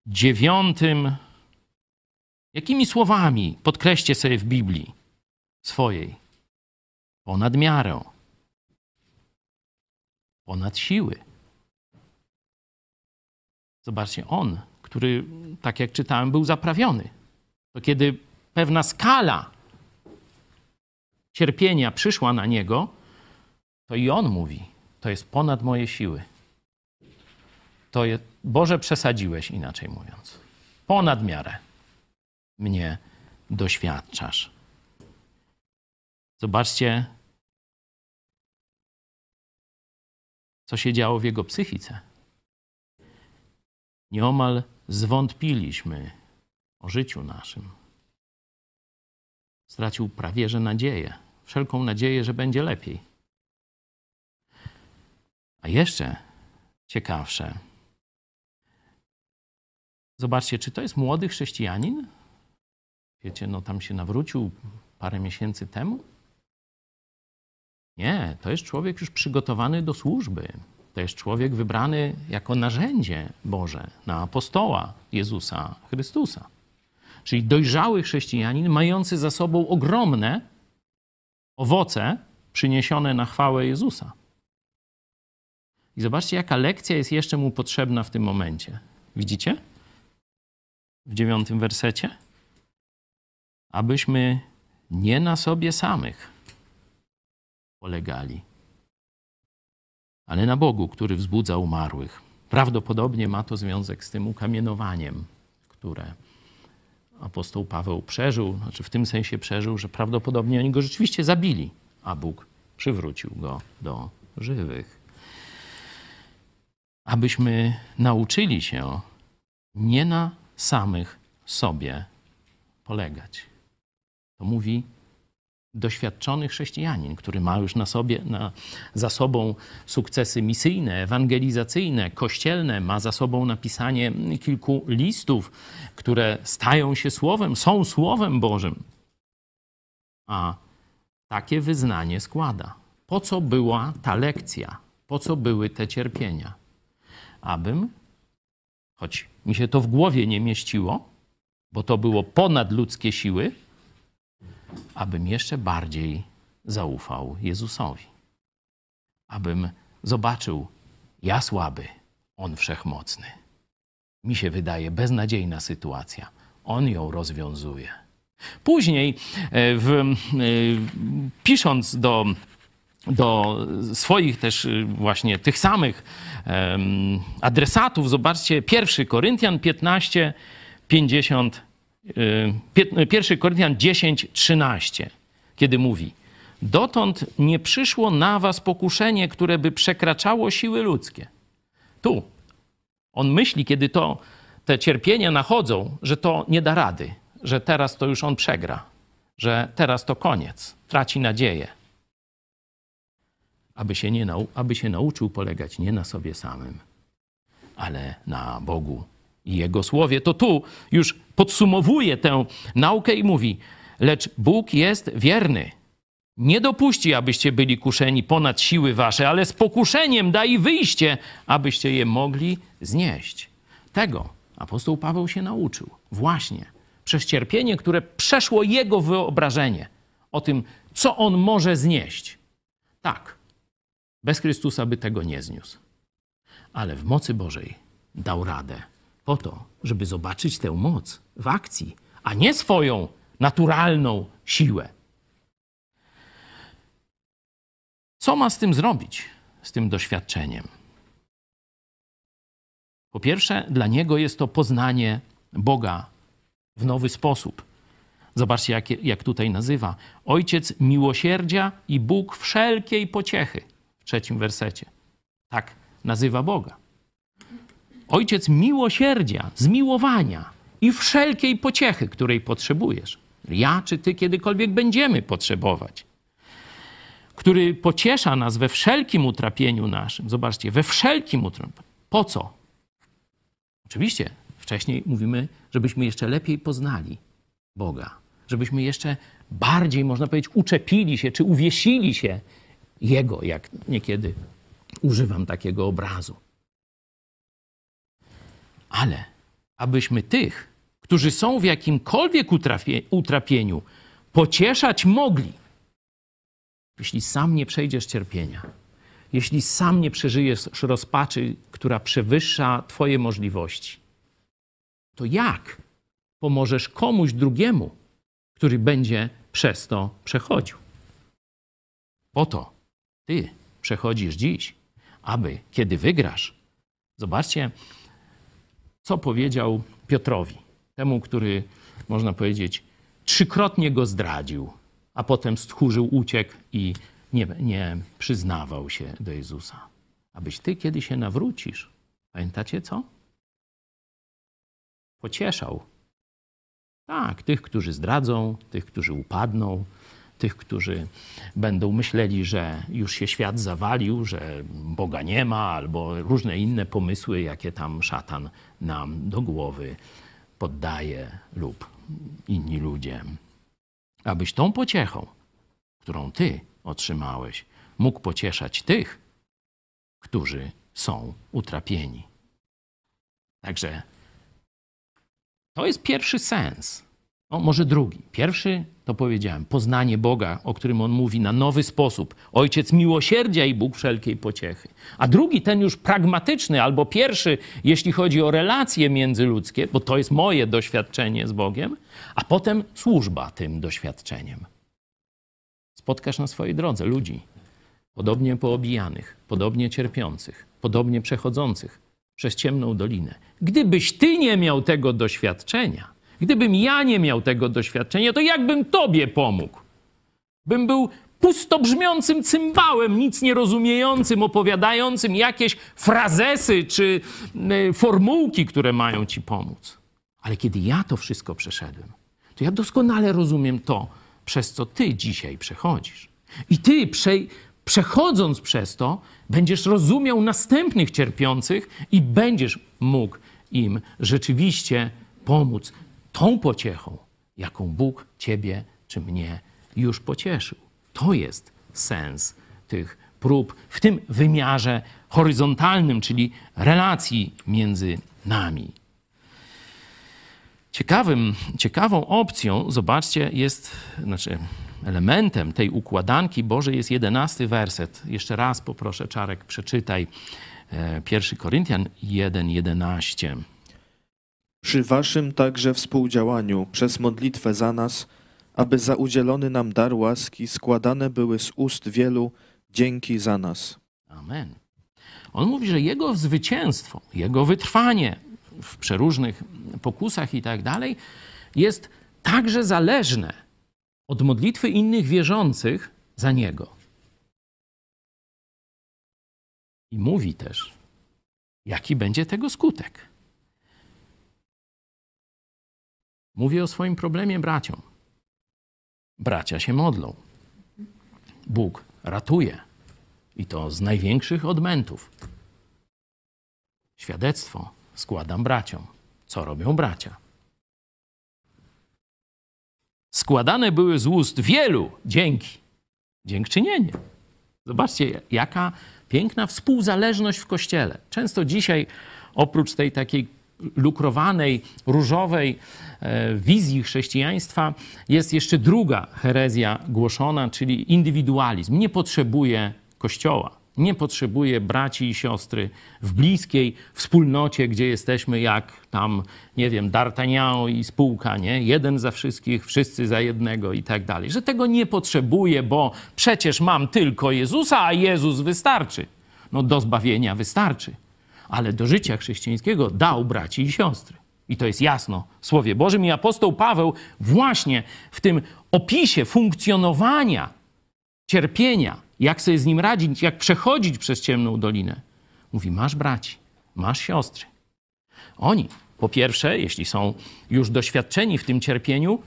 dziewiątym. Jakimi słowami podkreślcie sobie w Biblii swojej? Ponad miarę, ponad siły. Zobaczcie, on, który, tak jak czytałem, był zaprawiony, to kiedy pewna skala cierpienia przyszła na niego, to i on mówi: To jest ponad moje siły. To jest, Boże, przesadziłeś, inaczej mówiąc. Ponad miarę mnie doświadczasz. Zobaczcie, co się działo w jego psychice. Nieomal zwątpiliśmy o życiu naszym. Stracił prawie że nadzieję, wszelką nadzieję, że będzie lepiej. A jeszcze ciekawsze. Zobaczcie, czy to jest młody chrześcijanin? Wiecie, no tam się nawrócił parę miesięcy temu. Nie, to jest człowiek już przygotowany do służby. To jest człowiek wybrany jako narzędzie Boże na apostoła Jezusa Chrystusa. Czyli dojrzały chrześcijanin, mający za sobą ogromne owoce przyniesione na chwałę Jezusa. I zobaczcie, jaka lekcja jest jeszcze mu potrzebna w tym momencie. Widzicie? W dziewiątym wersecie. Abyśmy nie na sobie samych polegali, ale na Bogu, który wzbudza umarłych. Prawdopodobnie ma to związek z tym ukamienowaniem, które apostoł Paweł przeżył, znaczy w tym sensie przeżył, że prawdopodobnie oni go rzeczywiście zabili, a Bóg przywrócił go do żywych. Abyśmy nauczyli się nie na samych sobie polegać. To mówi doświadczony chrześcijanin, który ma już na sobie, na, za sobą sukcesy misyjne, ewangelizacyjne, kościelne, ma za sobą napisanie kilku listów, które stają się słowem, są słowem Bożym. A takie wyznanie składa. Po co była ta lekcja? Po co były te cierpienia? Abym, choć mi się to w głowie nie mieściło, bo to było ponad ludzkie siły, abym jeszcze bardziej zaufał Jezusowi. Abym zobaczył, ja słaby, On wszechmocny. Mi się wydaje beznadziejna sytuacja. On ją rozwiązuje. Później, e, w, e, pisząc do, do swoich też e, właśnie tych samych adresatów, zobaczcie, 1 Koryntian 15, 50 1 Koryntian 10, 13, kiedy mówi: Dotąd nie przyszło na was pokuszenie, które by przekraczało siły ludzkie. Tu on myśli, kiedy to te cierpienia nachodzą, że to nie da rady, że teraz to już on przegra, że teraz to koniec, traci nadzieję. Aby się, nie nau- aby się nauczył polegać nie na sobie samym, ale na Bogu i Jego słowie, to tu już podsumowuje tę naukę i mówi: Lecz Bóg jest wierny. Nie dopuści, abyście byli kuszeni ponad siły wasze, ale z pokuszeniem da i wyjście, abyście je mogli znieść. Tego apostoł Paweł się nauczył. Właśnie przez cierpienie, które przeszło jego wyobrażenie o tym, co on może znieść. Tak, bez Chrystusa by tego nie zniósł. Ale w mocy Bożej dał radę po to, żeby zobaczyć tę moc w akcji, a nie swoją naturalną siłę. Co ma z tym zrobić, z tym doświadczeniem? Po pierwsze, dla niego jest to poznanie Boga w nowy sposób. Zobaczcie, jak, jak tutaj nazywa. Ojciec miłosierdzia i Bóg wszelkiej pociechy. W trzecim wersecie. Tak nazywa Boga. Ojciec miłosierdzia, zmiłowania i wszelkiej pociechy, której potrzebujesz. Ja czy ty kiedykolwiek będziemy potrzebować. Który pociesza nas we wszelkim utrapieniu naszym. Zobaczcie, we wszelkim utrapieniu. Po co? Oczywiście, wcześniej mówimy, żebyśmy jeszcze lepiej poznali Boga. Żebyśmy jeszcze bardziej, można powiedzieć, uczepili się, czy uwiesili się Jego, jak niekiedy używam takiego obrazu. Ale abyśmy tych, którzy są w jakimkolwiek utrapie, utrapieniu, pocieszać mogli. Jeśli sam nie przejdziesz cierpienia, jeśli sam nie przeżyjesz rozpaczy, która przewyższa Twoje możliwości, to jak pomożesz komuś drugiemu, który będzie przez to przechodził? Po to Ty przechodzisz dziś, aby kiedy wygrasz, zobaczcie, co powiedział Piotrowi, temu, który, można powiedzieć, trzykrotnie go zdradził, a potem stchórzył, uciekł i nie, nie przyznawał się do Jezusa. Abyś ty, kiedy się nawrócisz, pamiętacie co? Pocieszał. Tak, tych, którzy zdradzą, tych, którzy upadną, tych, którzy będą myśleli, że już się świat zawalił, że Boga nie ma, albo różne inne pomysły, jakie tam szatan nam do głowy poddaje lub inni ludzie. Abyś tą pociechą, którą ty otrzymałeś, mógł pocieszać tych, którzy są utrapieni. Także to jest pierwszy sens. O, może drugi. Pierwszy to powiedziałem, poznanie Boga, o którym on mówi na nowy sposób. Ojciec miłosierdzia i Bóg wszelkiej pociechy. A drugi, ten już pragmatyczny, albo pierwszy, jeśli chodzi o relacje międzyludzkie, bo to jest moje doświadczenie z Bogiem, a potem służba tym doświadczeniem. Spotkasz na swojej drodze ludzi, podobnie poobijanych, podobnie cierpiących, podobnie przechodzących przez ciemną dolinę. Gdybyś ty nie miał tego doświadczenia, Gdybym ja nie miał tego doświadczenia, to jakbym tobie pomógł? Bym był pustobrzmiącym cymbałem, nic nie rozumiejącym, opowiadającym jakieś frazesy czy formułki, które mają ci pomóc. Ale kiedy ja to wszystko przeszedłem, to ja doskonale rozumiem to, przez co ty dzisiaj przechodzisz. I ty, prze, przechodząc przez to, będziesz rozumiał następnych cierpiących i będziesz mógł im rzeczywiście pomóc tą pociechą, jaką Bóg ciebie czy mnie już pocieszył. To jest sens tych prób w tym wymiarze horyzontalnym, czyli relacji między nami. Ciekawym, ciekawą opcją, zobaczcie, jest, znaczy elementem tej układanki Bożej jest jedenasty werset. Jeszcze raz poproszę, Czarek, przeczytaj 1 e, Koryntian 1:11 przy waszym także współdziałaniu przez modlitwę za nas, aby za udzielony nam dar łaski składane były z ust wielu dzięki za nas. Amen. On mówi, że jego zwycięstwo, jego wytrwanie w przeróżnych pokusach i tak dalej jest także zależne od modlitwy innych wierzących za niego. I mówi też, jaki będzie tego skutek. Mówię o swoim problemie braciom. Bracia się modlą. Bóg ratuje. I to z największych odmętów. Świadectwo składam braciom. Co robią bracia? Składane były z ust wielu dzięki. Dziękczynienie. Zobaczcie, jaka piękna współzależność w kościele. Często dzisiaj, oprócz tej takiej lukrowanej, różowej e, wizji chrześcijaństwa jest jeszcze druga herezja głoszona, czyli indywidualizm. Nie potrzebuje kościoła, nie potrzebuje braci i siostry w bliskiej wspólnocie, gdzie jesteśmy jak tam, nie wiem, D'Artagnan i spółka, nie? Jeden za wszystkich, wszyscy za jednego i tak dalej. Że tego nie potrzebuję, bo przecież mam tylko Jezusa, a Jezus wystarczy. No do zbawienia wystarczy ale do życia chrześcijańskiego dał braci i siostry. I to jest jasno w Słowie Bożym. I apostoł Paweł właśnie w tym opisie funkcjonowania cierpienia, jak sobie z nim radzić, jak przechodzić przez ciemną dolinę, mówi: Masz braci, masz siostry. Oni, po pierwsze, jeśli są już doświadczeni w tym cierpieniu,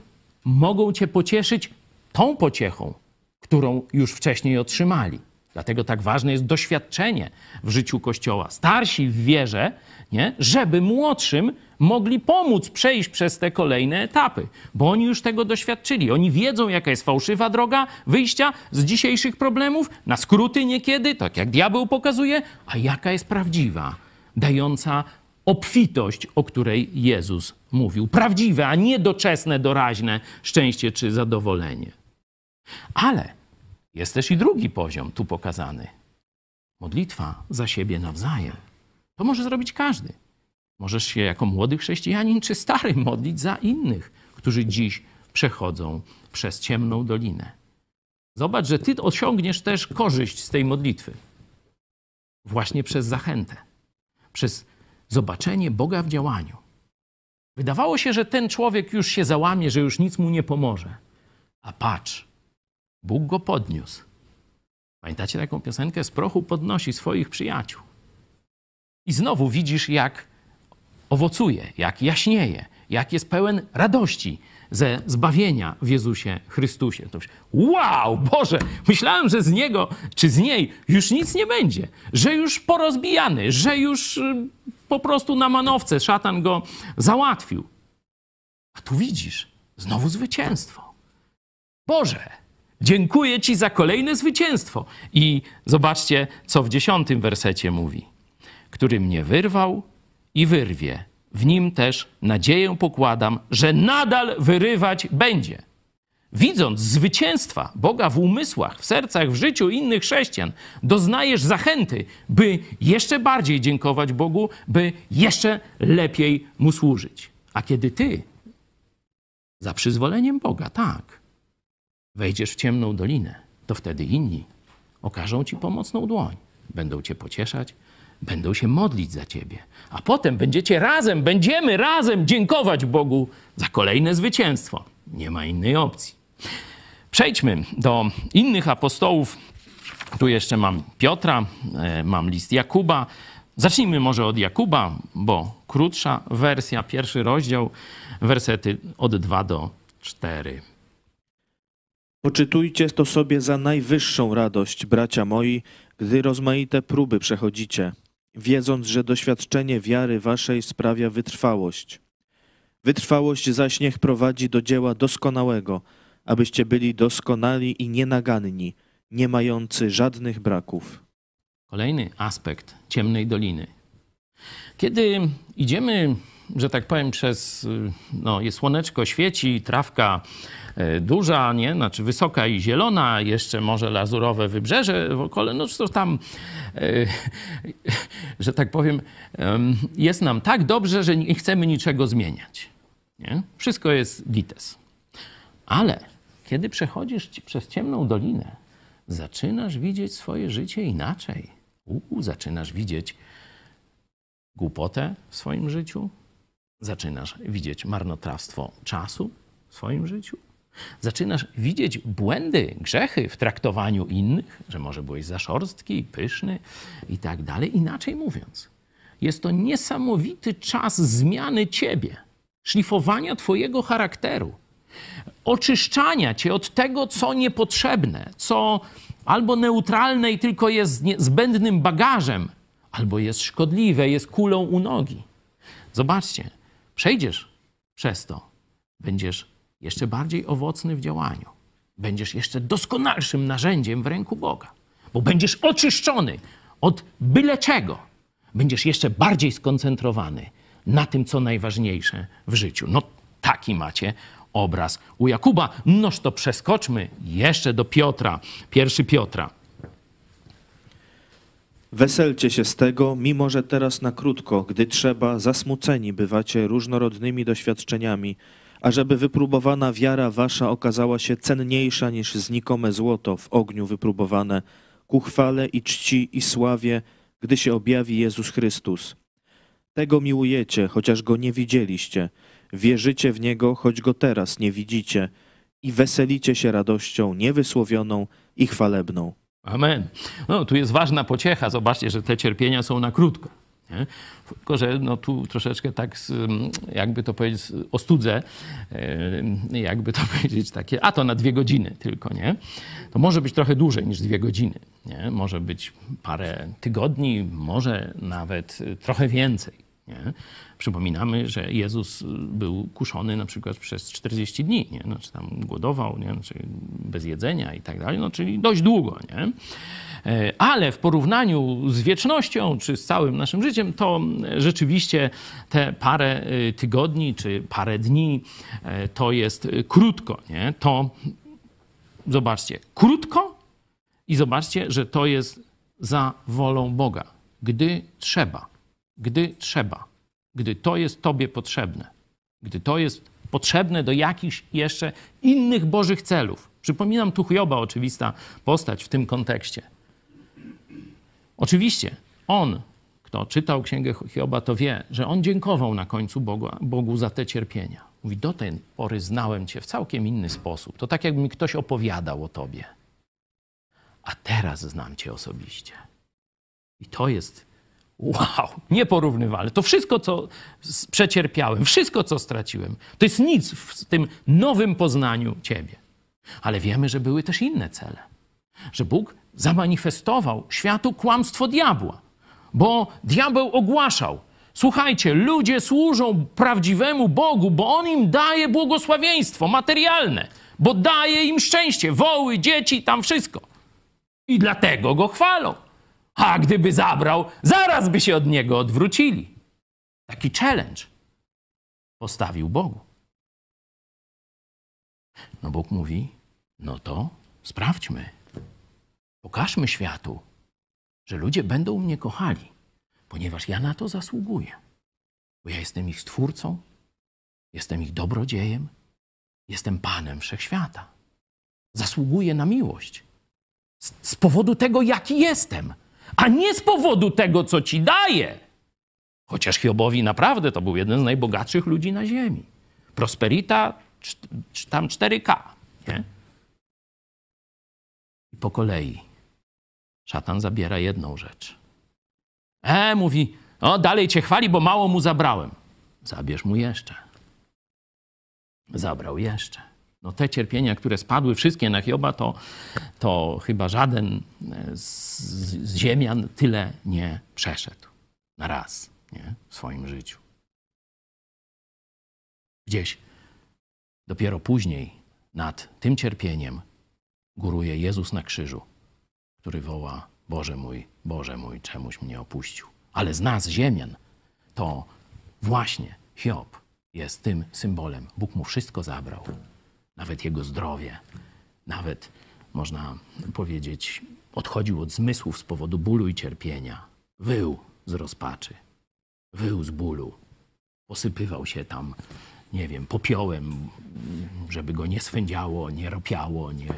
mogą cię pocieszyć tą pociechą, którą już wcześniej otrzymali. Dlatego tak ważne jest doświadczenie w życiu Kościoła. Starsi w wierze, nie? żeby młodszym mogli pomóc przejść przez te kolejne etapy, bo oni już tego doświadczyli. Oni wiedzą, jaka jest fałszywa droga wyjścia z dzisiejszych problemów, na skróty niekiedy, tak jak diabeł pokazuje, a jaka jest prawdziwa, dająca obfitość, o której Jezus mówił. Prawdziwe, a nie doczesne, doraźne szczęście czy zadowolenie. Ale jest też i drugi poziom tu pokazany. Modlitwa za siebie nawzajem. To może zrobić każdy. Możesz się jako młody chrześcijanin czy stary modlić za innych, którzy dziś przechodzą przez ciemną dolinę. Zobacz, że ty osiągniesz też korzyść z tej modlitwy. Właśnie przez zachętę, przez zobaczenie Boga w działaniu. Wydawało się, że ten człowiek już się załamie, że już nic mu nie pomoże. A patrz, Bóg go podniósł. Pamiętacie taką piosenkę? Z prochu podnosi swoich przyjaciół. I znowu widzisz, jak owocuje, jak jaśnieje, jak jest pełen radości ze zbawienia w Jezusie Chrystusie. To wow, Boże, myślałem, że z niego czy z niej już nic nie będzie, że już porozbijany, że już y, po prostu na manowce szatan go załatwił. A tu widzisz, znowu zwycięstwo. Boże, dziękuję Ci za kolejne zwycięstwo. I zobaczcie, co w dziesiątym wersecie mówi. Który mnie wyrwał i wyrwie w nim też nadzieję pokładam, że nadal wyrywać będzie. Widząc zwycięstwa Boga w umysłach, w sercach, w życiu innych chrześcijan, doznajesz zachęty, by jeszcze bardziej dziękować Bogu, by jeszcze lepiej Mu służyć. A kiedy ty, za przyzwoleniem Boga, tak, wejdziesz w ciemną dolinę, to wtedy inni okażą ci pomocną dłoń, będą cię pocieszać, będą się modlić za ciebie. A potem będziecie razem, będziemy razem dziękować Bogu za kolejne zwycięstwo. Nie ma innej opcji. Przejdźmy do innych apostołów. Tu jeszcze mam Piotra, e, mam list Jakuba. Zacznijmy może od Jakuba, bo krótsza wersja, pierwszy rozdział, wersety od 2 do 4. Poczytujcie to sobie za najwyższą radość, bracia moi, gdy rozmaite próby przechodzicie, wiedząc, że doświadczenie wiary waszej sprawia wytrwałość. Wytrwałość zaś niech prowadzi do dzieła doskonałego, abyście byli doskonali i nienaganni, nie mający żadnych braków. Kolejny aspekt ciemnej doliny. Kiedy idziemy, że tak powiem, przez, no, jest słoneczko, świeci, trawka e, duża, nie? Znaczy wysoka i zielona, jeszcze może lazurowe wybrzeże w okole, no to tam, e, że tak powiem, em, jest nam tak dobrze, że nie chcemy niczego zmieniać. Nie? Wszystko jest gites. Ale kiedy przechodzisz przez ciemną dolinę, zaczynasz widzieć swoje życie inaczej. Uu, zaczynasz widzieć głupotę w swoim życiu, zaczynasz widzieć marnotrawstwo czasu w swoim życiu, zaczynasz widzieć błędy, grzechy w traktowaniu innych, że może byłeś za szorstki, pyszny i tak dalej. Inaczej mówiąc, jest to niesamowity czas zmiany ciebie, szlifowania twojego charakteru, oczyszczania cię od tego, co niepotrzebne, co albo neutralne i tylko jest zbędnym bagażem, albo jest szkodliwe, jest kulą u nogi. Zobaczcie, przejdziesz przez to, będziesz jeszcze bardziej owocny w działaniu. Będziesz jeszcze doskonalszym narzędziem w ręku Boga, bo będziesz oczyszczony od byle czego. Będziesz jeszcze bardziej skoncentrowany na tym, co najważniejsze w życiu. No taki macie obraz u Jakuba. Noż to przeskoczmy jeszcze do Piotra, pierwszy Piotra. Weselcie się z tego, mimo że teraz na krótko, gdy trzeba, zasmuceni bywacie różnorodnymi doświadczeniami, ażeby wypróbowana wiara wasza okazała się cenniejsza niż znikome złoto w ogniu wypróbowane, ku chwale i czci i sławie, gdy się objawi Jezus Chrystus. Tego miłujecie, chociaż go nie widzieliście, wierzycie w niego, choć go teraz nie widzicie, i weselicie się radością niewysłowioną i chwalebną. Amen. No, tu jest ważna pociecha. Zobaczcie, że te cierpienia są na krótko. Nie? Tylko, że no, tu troszeczkę tak, mm, jakby to powiedzieć, ostudzę, e, jakby to powiedzieć takie, a to na dwie godziny tylko, nie? To może być trochę dłużej niż dwie godziny, nie? Może być parę tygodni, może nawet e, trochę więcej, Nie? Przypominamy, że Jezus był kuszony na przykład przez 40 dni, nie? Znaczy tam głodował, nie? Znaczy bez jedzenia i tak dalej, no, czyli dość długo. Nie? E, ale w porównaniu z wiecznością, czy z całym naszym życiem, to rzeczywiście te parę y, tygodni, czy parę dni e, to jest krótko. Nie? To zobaczcie, krótko i zobaczcie, że to jest za wolą Boga, gdy trzeba, gdy trzeba, gdy to jest Tobie potrzebne, gdy to jest potrzebne do jakichś jeszcze innych Bożych celów. Przypominam tu Hioba, oczywista postać w tym kontekście. Oczywiście, on, kto czytał Księgę Hioba, to wie, że on dziękował na końcu Bogu, Bogu za te cierpienia. Mówi, do tej pory znałem Cię w całkiem inny sposób. To tak, jakby mi ktoś opowiadał o Tobie. A teraz znam Cię osobiście. I to jest wow, nieporównywalne. To wszystko, co przecierpiałem, wszystko, co straciłem, to jest nic w tym nowym poznaniu Ciebie. Ale wiemy, że były też inne cele. Że Bóg zamanifestował światu kłamstwo diabła, bo diabeł ogłaszał, Słuchajcie, ludzie służą prawdziwemu Bogu, bo On im daje błogosławieństwo materialne, bo daje im szczęście, woły, dzieci, tam wszystko. I dlatego go chwalą. A gdyby zabrał, zaraz by się od niego odwrócili. Taki challenge postawił Bogu. No Bóg mówi: No to sprawdźmy. Pokażmy światu, że ludzie będą mnie kochali ponieważ ja na to zasługuję. Bo ja jestem ich stwórcą, jestem ich dobrodziejem, jestem Panem wszechświata. Zasługuję na miłość z, z powodu tego, jaki jestem, a nie z powodu tego, co ci daję. Chociaż Hiobowi naprawdę to był jeden z najbogatszych ludzi na ziemi. Prosperita, tam 4K. Nie? I po kolei szatan zabiera jedną rzecz E, mówi, o dalej cię chwali, bo mało mu zabrałem. Zabierz mu jeszcze. Zabrał jeszcze. No te cierpienia, które spadły wszystkie na Hioba, to, to chyba żaden z, z ziemian tyle nie przeszedł na raz nie? w swoim życiu. Gdzieś dopiero później nad tym cierpieniem góruje Jezus na krzyżu, który woła Boże mój, Boże mój, czemuś mnie opuścił. Ale z nas, ziemian, to właśnie Hiob jest tym symbolem. Bóg mu wszystko zabrał, nawet jego zdrowie, nawet można powiedzieć, odchodził od zmysłów z powodu bólu i cierpienia. Wył z rozpaczy, wył z bólu, posypywał się tam, nie wiem, popiołem, żeby go nie swędziało, nie ropiało, nie,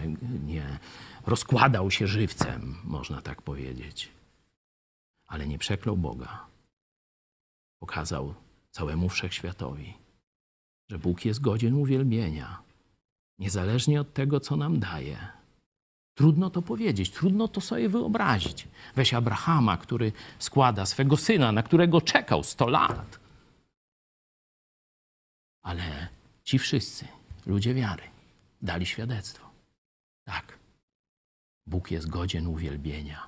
nie rozkładał się żywcem, można tak powiedzieć. Ale nie przeklął Boga. Pokazał całemu wszechświatowi, że Bóg jest godzien uwielbienia, niezależnie od tego, co nam daje. Trudno to powiedzieć, trudno to sobie wyobrazić. Weź Abrahama, który składa swego syna, na którego czekał sto lat. Ale ci wszyscy, ludzie wiary, dali świadectwo. Tak, Bóg jest godzien uwielbienia,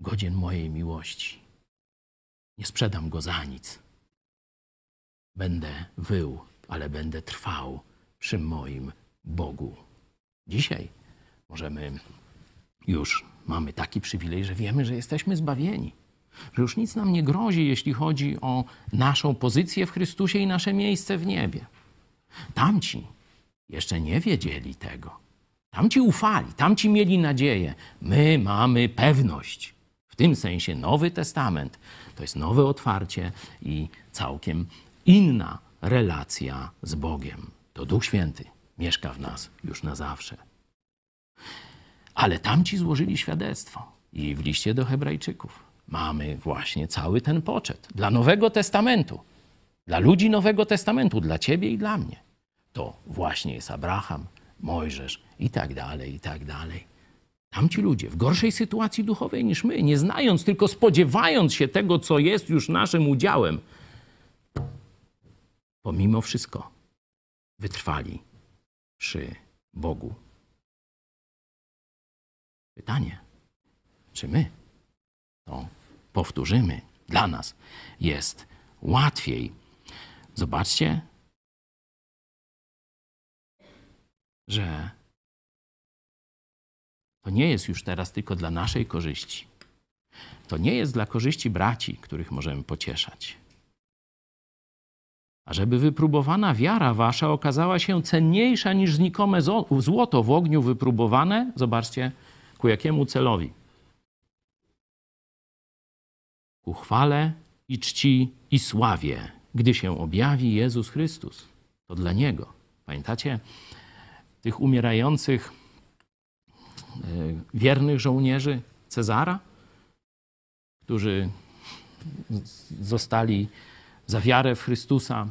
godzien mojej miłości. Nie sprzedam go za nic. Będę wył, ale będę trwał przy moim Bogu. Dzisiaj możemy już mamy taki przywilej, że wiemy, że jesteśmy zbawieni. Że już nic nam nie grozi, jeśli chodzi o naszą pozycję w Chrystusie i nasze miejsce w niebie. Tamci jeszcze nie wiedzieli tego Tamci ufali, tamci mieli nadzieję. My mamy pewność. W tym sensie Nowy Testament to jest nowe otwarcie i całkiem inna relacja z Bogiem. To Duch Święty mieszka w nas już na zawsze. Ale tamci złożyli świadectwo i w liście do Hebrajczyków mamy właśnie cały ten poczet dla Nowego Testamentu, dla ludzi Nowego Testamentu, dla ciebie i dla mnie. To właśnie jest Abraham, Mojżesz i tak dalej, i tak dalej. Tamci ludzie w gorszej sytuacji duchowej niż my, nie znając, tylko spodziewając się tego, co jest już naszym udziałem, pomimo wszystko wytrwali przy Bogu. Pytanie, czy my to powtórzymy? Dla nas jest łatwiej. Zobaczcie, że to nie jest już teraz tylko dla naszej korzyści. To nie jest dla korzyści braci, których możemy pocieszać. A żeby wypróbowana wiara wasza okazała się cenniejsza niż znikome złoto w ogniu wypróbowane, zobaczcie, ku jakiemu celowi? Ku chwale i czci i sławie, gdy się objawi Jezus Chrystus. To dla Niego. Pamiętacie tych umierających e, wiernych żołnierzy Cezara, którzy zostali za wiarę w Chrystusa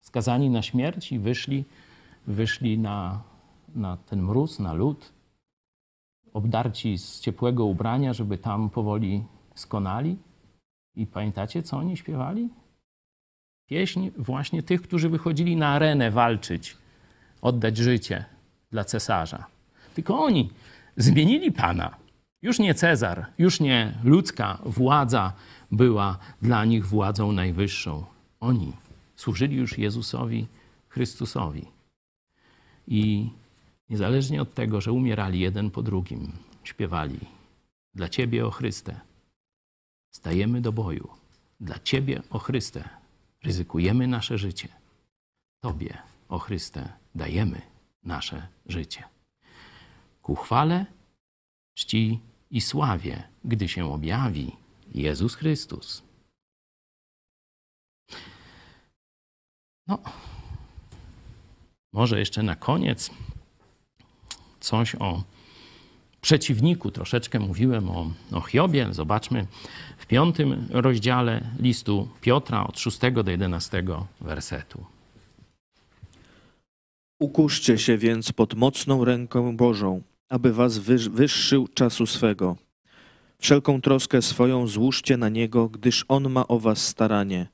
skazani na śmierć i wyszli, wyszli na, na ten mróz, na lód, obdarci z ciepłego ubrania, żeby tam powoli skonali. I pamiętacie, co oni śpiewali? Pieśń właśnie tych, którzy wychodzili na arenę walczyć, oddać życie dla cesarza. Tylko oni zmienili Pana. Już nie Cezar, już nie ludzka władza była dla nich władzą najwyższą. Oni służyli już Jezusowi Chrystusowi. I niezależnie od tego, że umierali jeden po drugim, śpiewali: Dla Ciebie, o Chryste, stajemy do boju. Dla Ciebie, o Chryste, ryzykujemy nasze życie. Tobie, o Chryste, dajemy nasze życie. Ku chwale, czci i sławie, gdy się objawi Jezus Chrystus. No, może jeszcze na koniec coś o przeciwniku. Troszeczkę mówiłem o, o Hiobie. Zobaczmy w piątym rozdziale listu Piotra od 6 do 11 wersetu. Ukuszcie się więc pod mocną ręką Bożą, aby was wyższył czasu swego. Wszelką troskę swoją złóżcie na Niego, gdyż On ma o was staranie.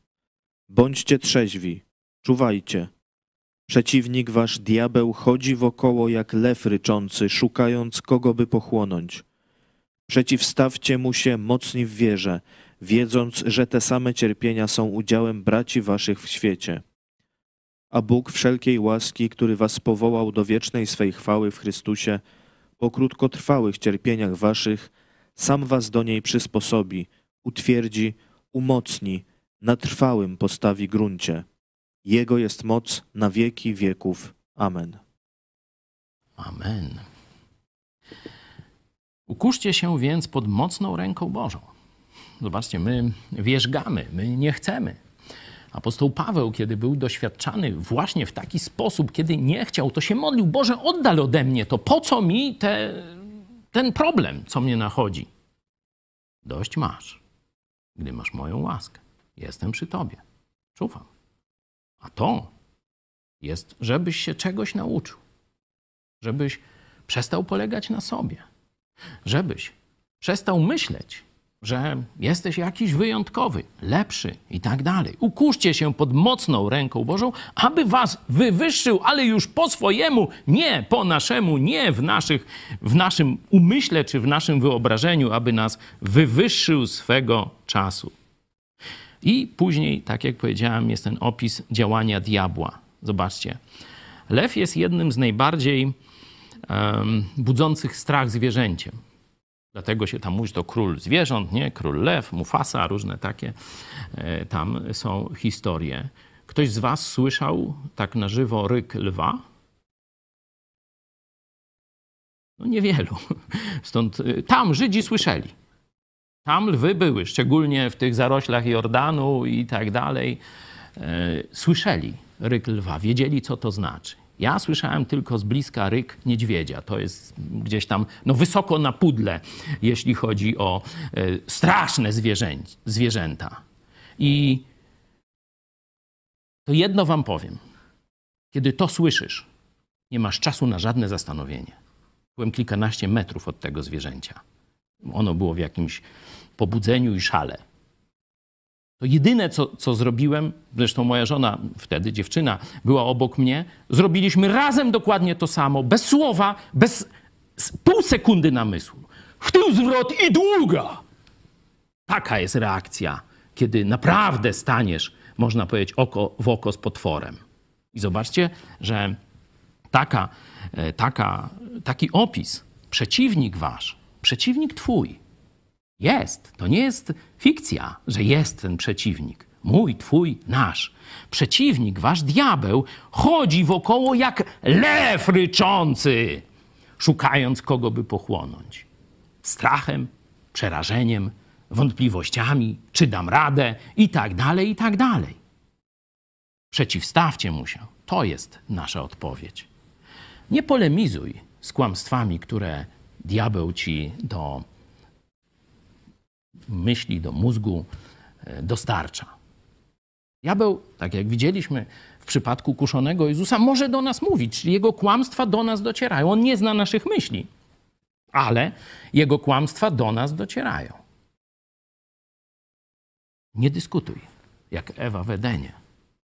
Bądźcie trzeźwi, czuwajcie. Przeciwnik wasz diabeł chodzi wokoło jak lew ryczący, szukając kogo by pochłonąć. Przeciwstawcie mu się mocni w wierze, wiedząc, że te same cierpienia są udziałem braci waszych w świecie. A Bóg wszelkiej łaski, który was powołał do wiecznej swej chwały w Chrystusie, po krótkotrwałych cierpieniach waszych, sam was do niej przysposobi, utwierdzi, umocni, na trwałym postawi gruncie. Jego jest moc na wieki wieków. Amen. Amen. Ukuszcie się więc pod mocną ręką Bożą. Zobaczcie, my wierzgamy, my nie chcemy. Apostoł Paweł, kiedy był doświadczany właśnie w taki sposób, kiedy nie chciał, to się modlił: Boże, oddal ode mnie to. Po co mi te, ten problem, co mnie nachodzi? Dość masz, gdy masz moją łaskę. Jestem przy tobie. Czuwam. A to jest, żebyś się czegoś nauczył. Żebyś przestał polegać na sobie. Żebyś przestał myśleć, że jesteś jakiś wyjątkowy, lepszy i tak dalej. Ukuszcie się pod mocną ręką Bożą, aby was wywyższył, ale już po swojemu, nie po naszemu, nie w, naszych, w naszym umyśle czy w naszym wyobrażeniu, aby nas wywyższył swego czasu. I później, tak jak powiedziałem, jest ten opis działania diabła. Zobaczcie. Lew jest jednym z najbardziej um, budzących strach zwierzęciem. Dlatego się tam mówi, że to król zwierząt, nie? Król lew, Mufasa, różne takie e, tam są historie. Ktoś z was słyszał tak na żywo ryk lwa? No niewielu. Stąd e, tam Żydzi słyszeli. Tam lwy były, szczególnie w tych zaroślach Jordanu i tak dalej. E, słyszeli ryk lwa, wiedzieli co to znaczy. Ja słyszałem tylko z bliska ryk niedźwiedzia. To jest gdzieś tam no, wysoko na pudle, jeśli chodzi o e, straszne zwierzę, zwierzęta. I to jedno wam powiem. Kiedy to słyszysz, nie masz czasu na żadne zastanowienie. Byłem kilkanaście metrów od tego zwierzęcia. Ono było w jakimś pobudzeniu i szale. To jedyne, co, co zrobiłem, zresztą moja żona, wtedy dziewczyna, była obok mnie, zrobiliśmy razem dokładnie to samo, bez słowa, bez pół sekundy namysłu. W tył zwrot i długa. Taka jest reakcja, kiedy naprawdę staniesz, można powiedzieć, oko w oko z potworem. I zobaczcie, że taka, e, taka, taki opis, przeciwnik wasz, przeciwnik twój, jest. To nie jest fikcja, że jest ten przeciwnik. Mój, twój, nasz. Przeciwnik, wasz diabeł, chodzi wokoło jak lew ryczący, szukając kogo by pochłonąć. Strachem, przerażeniem, wątpliwościami, czy dam radę i tak dalej, i tak dalej. Przeciwstawcie mu się. To jest nasza odpowiedź. Nie polemizuj z kłamstwami, które diabeł ci do myśli, do mózgu e, dostarcza. Diabeł, tak jak widzieliśmy w przypadku kuszonego Jezusa, może do nas mówić, czyli jego kłamstwa do nas docierają. On nie zna naszych myśli, ale jego kłamstwa do nas docierają. Nie dyskutuj, jak Ewa w Edenie.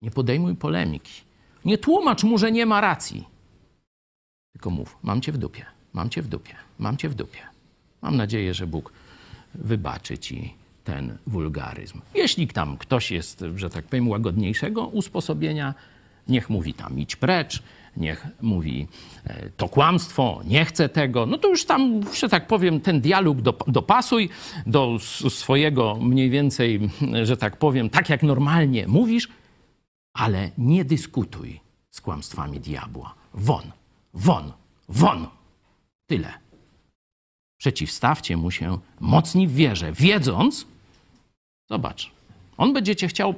Nie podejmuj polemiki. Nie tłumacz mu, że nie ma racji. Tylko mów: Mam cię w dupie, mam cię w dupie, mam cię w dupie. Mam nadzieję, że Bóg wybaczy ci ten wulgaryzm. Jeśli tam ktoś jest, że tak powiem, łagodniejszego usposobienia, niech mówi tam idź precz, niech mówi e, to kłamstwo, nie chcę tego, no to już tam, że tak powiem, ten dialog dopasuj do swojego mniej więcej, że tak powiem, tak jak normalnie mówisz, ale nie dyskutuj z kłamstwami diabła. Won, won, won. Tyle. Przeciwstawcie mu się mocni w wierze, wiedząc, zobacz, on będzie cię chciał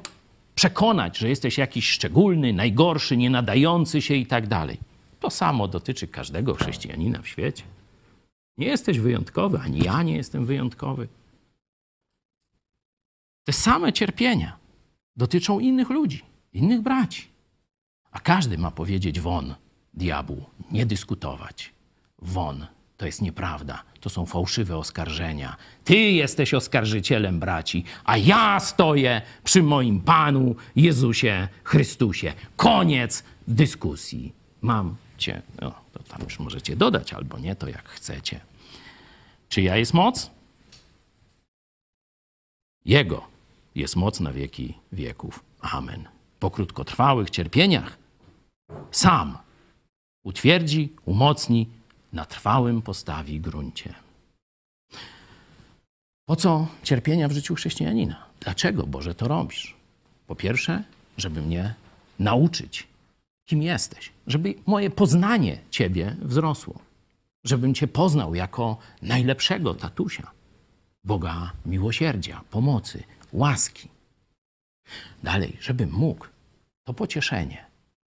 przekonać, że jesteś jakiś szczególny, najgorszy, nie nadający się i tak dalej. To samo dotyczy każdego chrześcijanina w świecie. Nie jesteś wyjątkowy, ani ja nie jestem wyjątkowy. Te same cierpienia dotyczą innych ludzi, innych braci. A każdy ma powiedzieć won, diabłu, nie dyskutować. Won, to jest nieprawda. To są fałszywe oskarżenia. Ty jesteś oskarżycielem braci, a ja stoję przy moim Panu Jezusie Chrystusie. Koniec dyskusji. Mam cię. No, to tam już możecie dodać albo nie, to jak chcecie. Czyja jest moc? Jego jest moc na wieki wieków. Amen. Po krótkotrwałych cierpieniach sam utwierdzi, umocni, na trwałym postawi gruncie. Po co cierpienia w życiu chrześcijanina? Dlaczego, Boże, to robisz? Po pierwsze, żeby mnie nauczyć, kim jesteś, żeby moje poznanie Ciebie wzrosło, żebym Cię poznał jako najlepszego tatusia, Boga miłosierdzia, pomocy, łaski. Dalej, żebym mógł to pocieszenie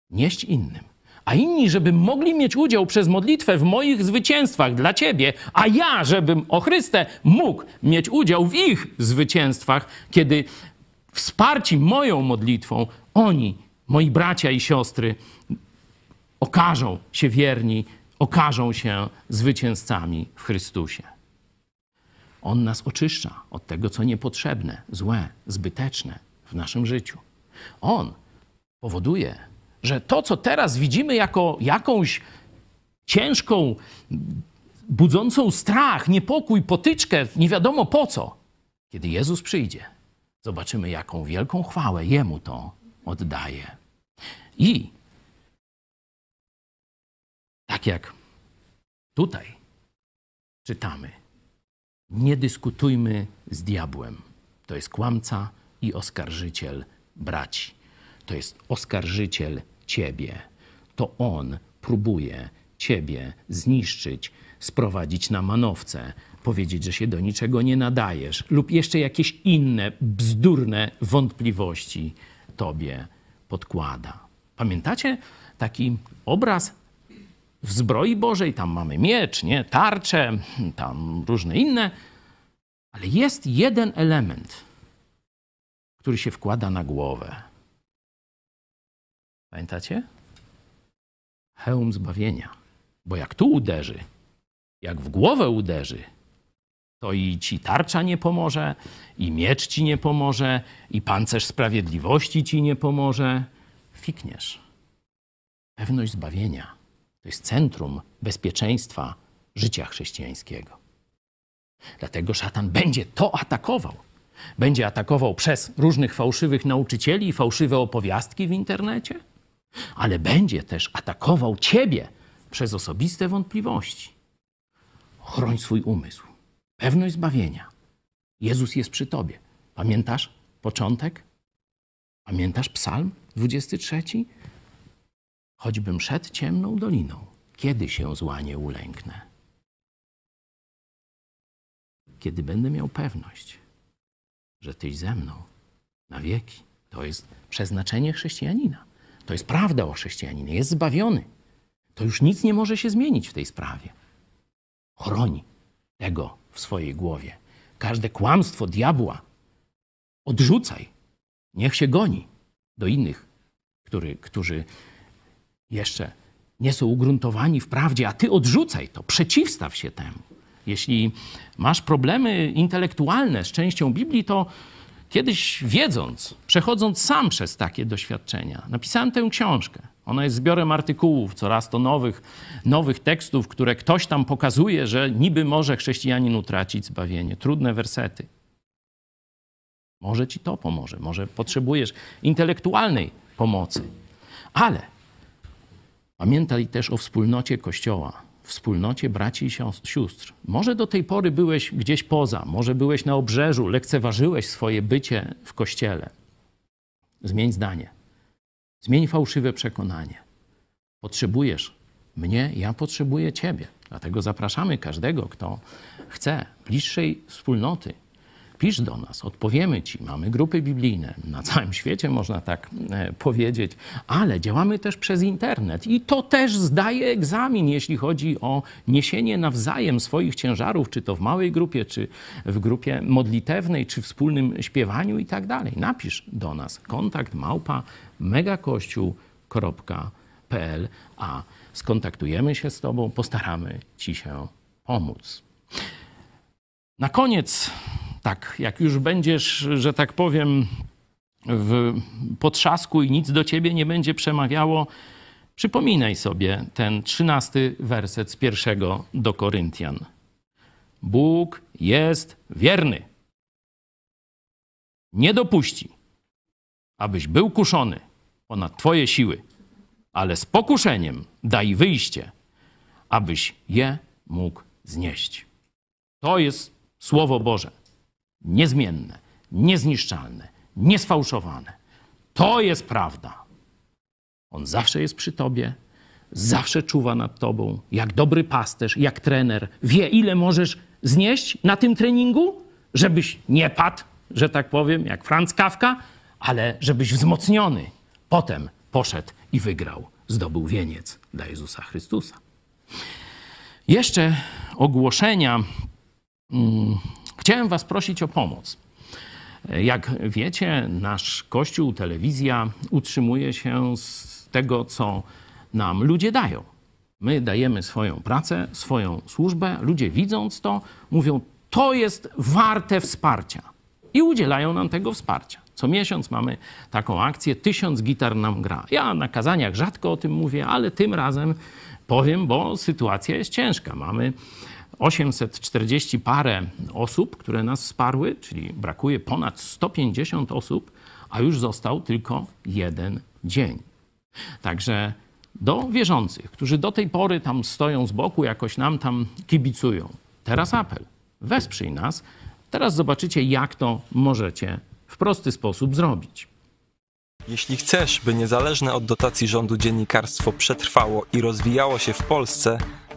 nieść innym, a inni, żeby mogli mieć udział przez modlitwę w moich zwycięstwach dla Ciebie, a ja, żebym o Chryste mógł mieć udział w ich zwycięstwach, kiedy wsparci moją modlitwą oni, moi bracia i siostry, okażą się wierni, okażą się zwycięzcami w Chrystusie. On nas oczyszcza od tego, co niepotrzebne, złe, zbyteczne w naszym życiu. On powoduje, że to, co teraz widzimy jako jakąś ciężką, budzącą strach, niepokój, potyczkę, nie wiadomo po co, kiedy Jezus przyjdzie, zobaczymy, jaką wielką chwałę Jemu to oddaje. I tak jak tutaj czytamy, nie dyskutujmy z diabłem. To jest kłamca i oskarżyciel braci. To jest oskarżyciel ciebie. To on próbuje ciebie zniszczyć, sprowadzić na manowce, powiedzieć, że się do niczego nie nadajesz, lub jeszcze jakieś inne bzdurne wątpliwości tobie podkłada. Pamiętacie taki obraz w zbroi Bożej? Tam mamy miecz, nie? tarcze, tam różne inne, ale jest jeden element, który się wkłada na głowę. Pamiętacie? Hełm zbawienia. Bo jak tu uderzy, jak w głowę uderzy, to i ci tarcza nie pomoże, i miecz ci nie pomoże, i pancerz sprawiedliwości ci nie pomoże. Fikniesz. Pewność zbawienia to jest centrum bezpieczeństwa życia chrześcijańskiego. Dlatego szatan będzie to atakował. Będzie atakował przez różnych fałszywych nauczycieli i fałszywe opowiastki w internecie, ale będzie też atakował ciebie przez osobiste wątpliwości. Chroń swój umysł, pewność zbawienia. Jezus jest przy tobie. Pamiętasz początek? Pamiętasz Psalm 23? Choćbym szedł ciemną doliną, kiedy się zła nie ulęknę? Kiedy będę miał pewność, że Tyś ze mną na wieki. To jest przeznaczenie chrześcijanina. To jest prawda o chrześcijaninie. Jest zbawiony. To już nic nie może się zmienić w tej sprawie. Chroni tego w swojej głowie. Każde kłamstwo diabła odrzucaj. Niech się goni do innych, który, którzy jeszcze nie są ugruntowani w prawdzie, a ty odrzucaj to, przeciwstaw się temu. Jeśli masz problemy intelektualne z częścią Biblii, to kiedyś wiedząc, przechodząc sam przez takie doświadczenia, napisałem tę książkę. Ona jest zbiorem artykułów, coraz to nowych, nowych tekstów, które ktoś tam pokazuje, że niby może chrześcijanin utracić zbawienie. Trudne wersety. Może ci to pomoże, może potrzebujesz intelektualnej pomocy. Ale pamiętaj też o wspólnocie Kościoła, wspólnocie braci i sióstr. Może do tej pory byłeś gdzieś poza, może byłeś na obrzeżu, lekceważyłeś swoje bycie w kościele. Zmień zdanie. Zmień fałszywe przekonanie. Potrzebujesz mnie, ja potrzebuję Ciebie. Dlatego zapraszamy każdego, kto chce bliższej wspólnoty, pisz do nas, odpowiemy ci. Mamy grupy biblijne na całym świecie, można tak e, powiedzieć, ale działamy też przez internet i to też zdaje egzamin, jeśli chodzi o niesienie nawzajem swoich ciężarów, czy to w małej grupie, czy w grupie modlitewnej, czy wspólnym śpiewaniu i tak dalej. Napisz do nas kontakt małpa megakościół.pl, a skontaktujemy się z Tobą, postaramy Ci się pomóc. Na koniec tak, jak już będziesz, że tak powiem, w potrzasku i nic do ciebie nie będzie przemawiało, przypominaj sobie ten trzynasty werset z pierwszego do Koryntian. Bóg jest wierny. Nie dopuści, abyś był kuszony ponad Twoje siły, ale z pokuszeniem daj wyjście, abyś je mógł znieść. To jest Słowo Boże niezmienne, niezniszczalne, niesfałszowane. To jest prawda. On zawsze jest przy tobie, zawsze czuwa nad tobą, jak dobry pasterz, jak trener. Wie, ile możesz znieść na tym treningu, żebyś nie padł, że tak powiem, jak Franz Kafka, ale żebyś wzmocniony potem poszedł i wygrał, zdobył wieniec dla Jezusa Chrystusa. Jeszcze ogłoszenia. Chciałem Was prosić o pomoc. Jak wiecie, nasz kościół, telewizja utrzymuje się z tego, co nam ludzie dają. My dajemy swoją pracę, swoją służbę, ludzie widząc to, mówią, to jest warte wsparcia. I udzielają nam tego wsparcia. Co miesiąc mamy taką akcję, tysiąc gitar nam gra. Ja na kazaniach rzadko o tym mówię, ale tym razem powiem, bo sytuacja jest ciężka. Mamy 840 parę osób, które nas wsparły, czyli brakuje ponad 150 osób, a już został tylko jeden dzień. Także do wierzących, którzy do tej pory tam stoją z boku, jakoś nam tam kibicują. Teraz apel. Wesprzyj nas. Teraz zobaczycie, jak to możecie w prosty sposób zrobić. Jeśli chcesz, by niezależne od dotacji rządu dziennikarstwo przetrwało i rozwijało się w Polsce,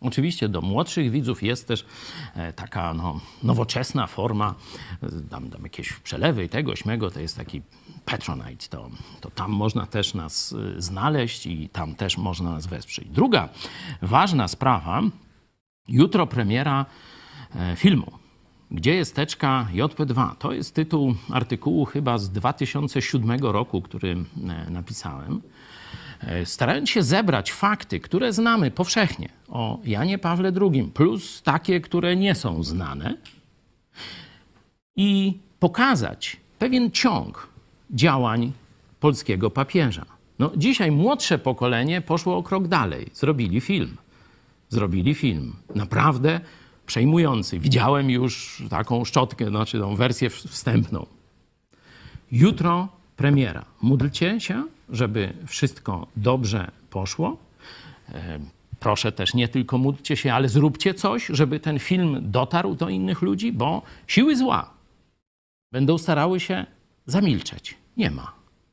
Oczywiście do młodszych widzów jest też e, taka no, nowoczesna forma, tam, tam jakieś przelewy tego, śmego, to jest taki Patronite, to, to tam można też nas y, znaleźć i tam też można nas wesprzeć. Druga ważna sprawa, jutro premiera e, filmu. Gdzie jest teczka JP2? To jest tytuł artykułu chyba z 2007 roku, który e, napisałem. E, starając się zebrać fakty, które znamy powszechnie o Janie Pawle II, plus takie, które nie są znane, i pokazać pewien ciąg działań polskiego papieża. No, dzisiaj młodsze pokolenie poszło o krok dalej. Zrobili film. Zrobili film. Naprawdę przejmujący. Widziałem już taką szczotkę, znaczy tą wersję wstępną. Jutro premiera. Módlcie się, żeby wszystko dobrze poszło. E, proszę też nie tylko módlcie się, ale zróbcie coś, żeby ten film dotarł do innych ludzi, bo siły zła będą starały się zamilczeć. Nie ma.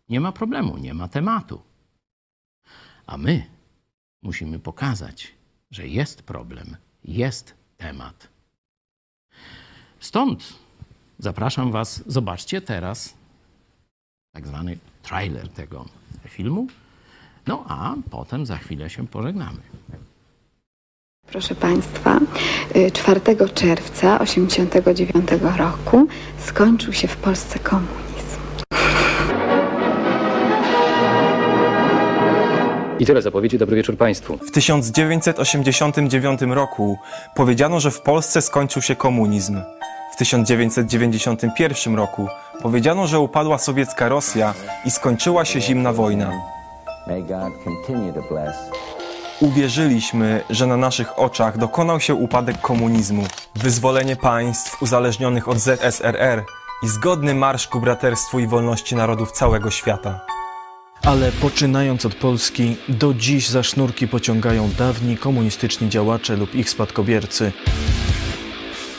Nie ma problemu, nie ma tematu. A my musimy pokazać, że jest problem, jest temat. Stąd zapraszam Was, zobaczcie teraz tak zwany trailer tego filmu. No a potem za chwilę się pożegnamy. Proszę Państwa, 4 y, czerwca 1989 roku skończył się w Polsce komunizm. I tyle zapowiedzi. Dobry wieczór Państwu. W 1989 roku powiedziano, że w Polsce skończył się komunizm. W 1991 roku powiedziano, że upadła sowiecka Rosja i skończyła się zimna wojna. Uwierzyliśmy, że na naszych oczach dokonał się upadek komunizmu, wyzwolenie państw uzależnionych od ZSRR i zgodny marsz ku braterstwu i wolności narodów całego świata. Ale poczynając od Polski, do dziś za sznurki pociągają dawni komunistyczni działacze lub ich spadkobiercy.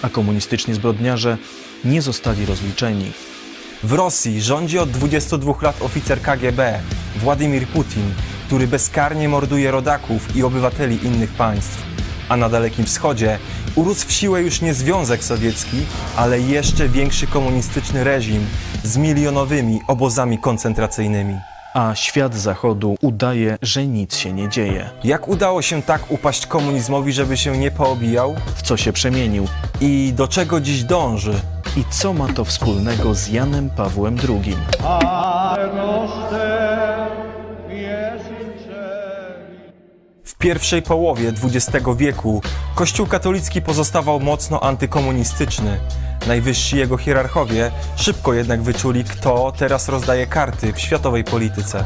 A komunistyczni zbrodniarze nie zostali rozliczeni. W Rosji rządzi od 22 lat oficer KGB Władimir Putin, który bezkarnie morduje rodaków i obywateli innych państw. A na Dalekim Wschodzie urósł w siłę już nie Związek Sowiecki, ale jeszcze większy komunistyczny reżim z milionowymi obozami koncentracyjnymi a świat zachodu udaje, że nic się nie dzieje. Jak udało się tak upaść komunizmowi, żeby się nie poobijał? W co się przemienił? I do czego dziś dąży? I co ma to wspólnego z Janem Pawłem II? Pierwszej połowie XX wieku Kościół katolicki pozostawał mocno antykomunistyczny. Najwyżsi jego hierarchowie szybko jednak wyczuli, kto teraz rozdaje karty w światowej polityce.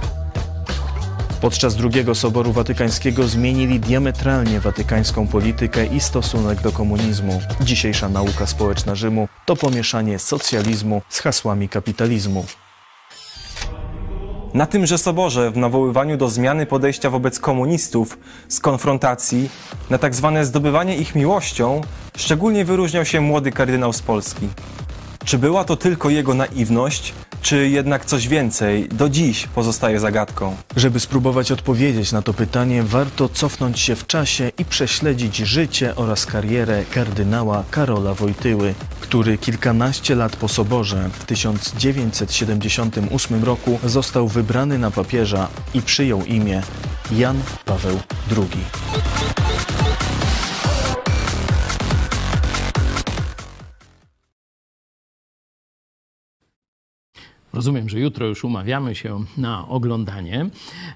Podczas II Soboru Watykańskiego zmienili diametralnie watykańską politykę i stosunek do komunizmu. Dzisiejsza nauka społeczna Rzymu to pomieszanie socjalizmu z hasłami kapitalizmu. Na tymże soborze, w nawoływaniu do zmiany podejścia wobec komunistów, z konfrontacji, na tak zwane zdobywanie ich miłością, szczególnie wyróżniał się młody kardynał z Polski. Czy była to tylko jego naiwność, czy jednak coś więcej do dziś pozostaje zagadką? Żeby spróbować odpowiedzieć na to pytanie, warto cofnąć się w czasie i prześledzić życie oraz karierę kardynała Karola Wojtyły, który kilkanaście lat po soborze w 1978 roku został wybrany na papieża i przyjął imię Jan Paweł II. Rozumiem, że jutro już umawiamy się na oglądanie.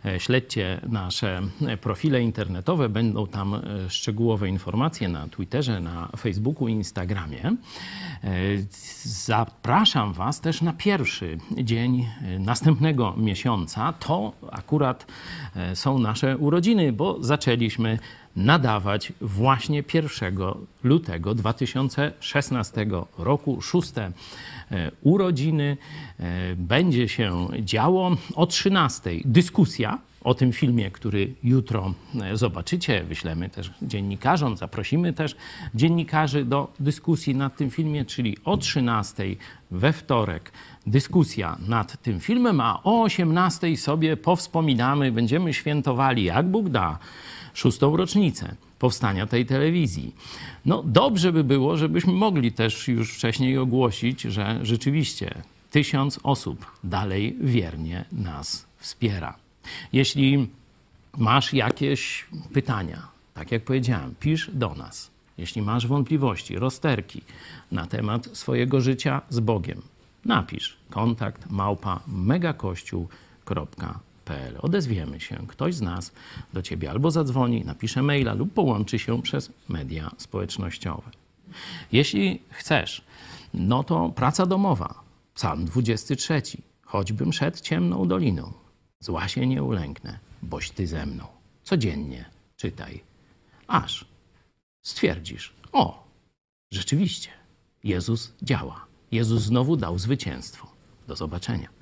E, śledźcie nasze profile internetowe, będą tam e, szczegółowe informacje na Twitterze, na Facebooku i Instagramie. E, zapraszam Was też na pierwszy dzień następnego miesiąca. To akurat są nasze urodziny, bo zaczęliśmy nadawać właśnie 1 lutego 2016 roku, szóste e, urodziny. E, będzie się działo o 13 dyskusja o tym filmie, który jutro e, zobaczycie. Wyślemy też dziennikarzom, zaprosimy też dziennikarzy do dyskusji nad tym filmie, czyli o 13 we wtorek dyskusja nad tym filmem, a o 18 sobie powspominamy, będziemy świętowali, jak Bóg da, szóstą rocznicę powstania tej telewizji. No dobrze by było, żebyśmy mogli też już wcześniej ogłosić, że rzeczywiście tysiąc osób dalej wiernie nas wspiera. Jeśli masz jakieś pytania, tak jak powiedziałem, pisz do nas. Jeśli masz wątpliwości, rozterki na temat swojego życia z Bogiem, napisz kontakt małpa megakościół.pl. Odezwiemy się. Ktoś z nas do ciebie albo zadzwoni, napisze maila lub połączy się przez media społecznościowe. Jeśli chcesz, no to praca domowa. Psalm 23. Choćbym szedł ciemną doliną, zła się nie ulęknę, boś ty ze mną. Codziennie czytaj, aż stwierdzisz: O, rzeczywiście, Jezus działa. Jezus znowu dał zwycięstwo. Do zobaczenia.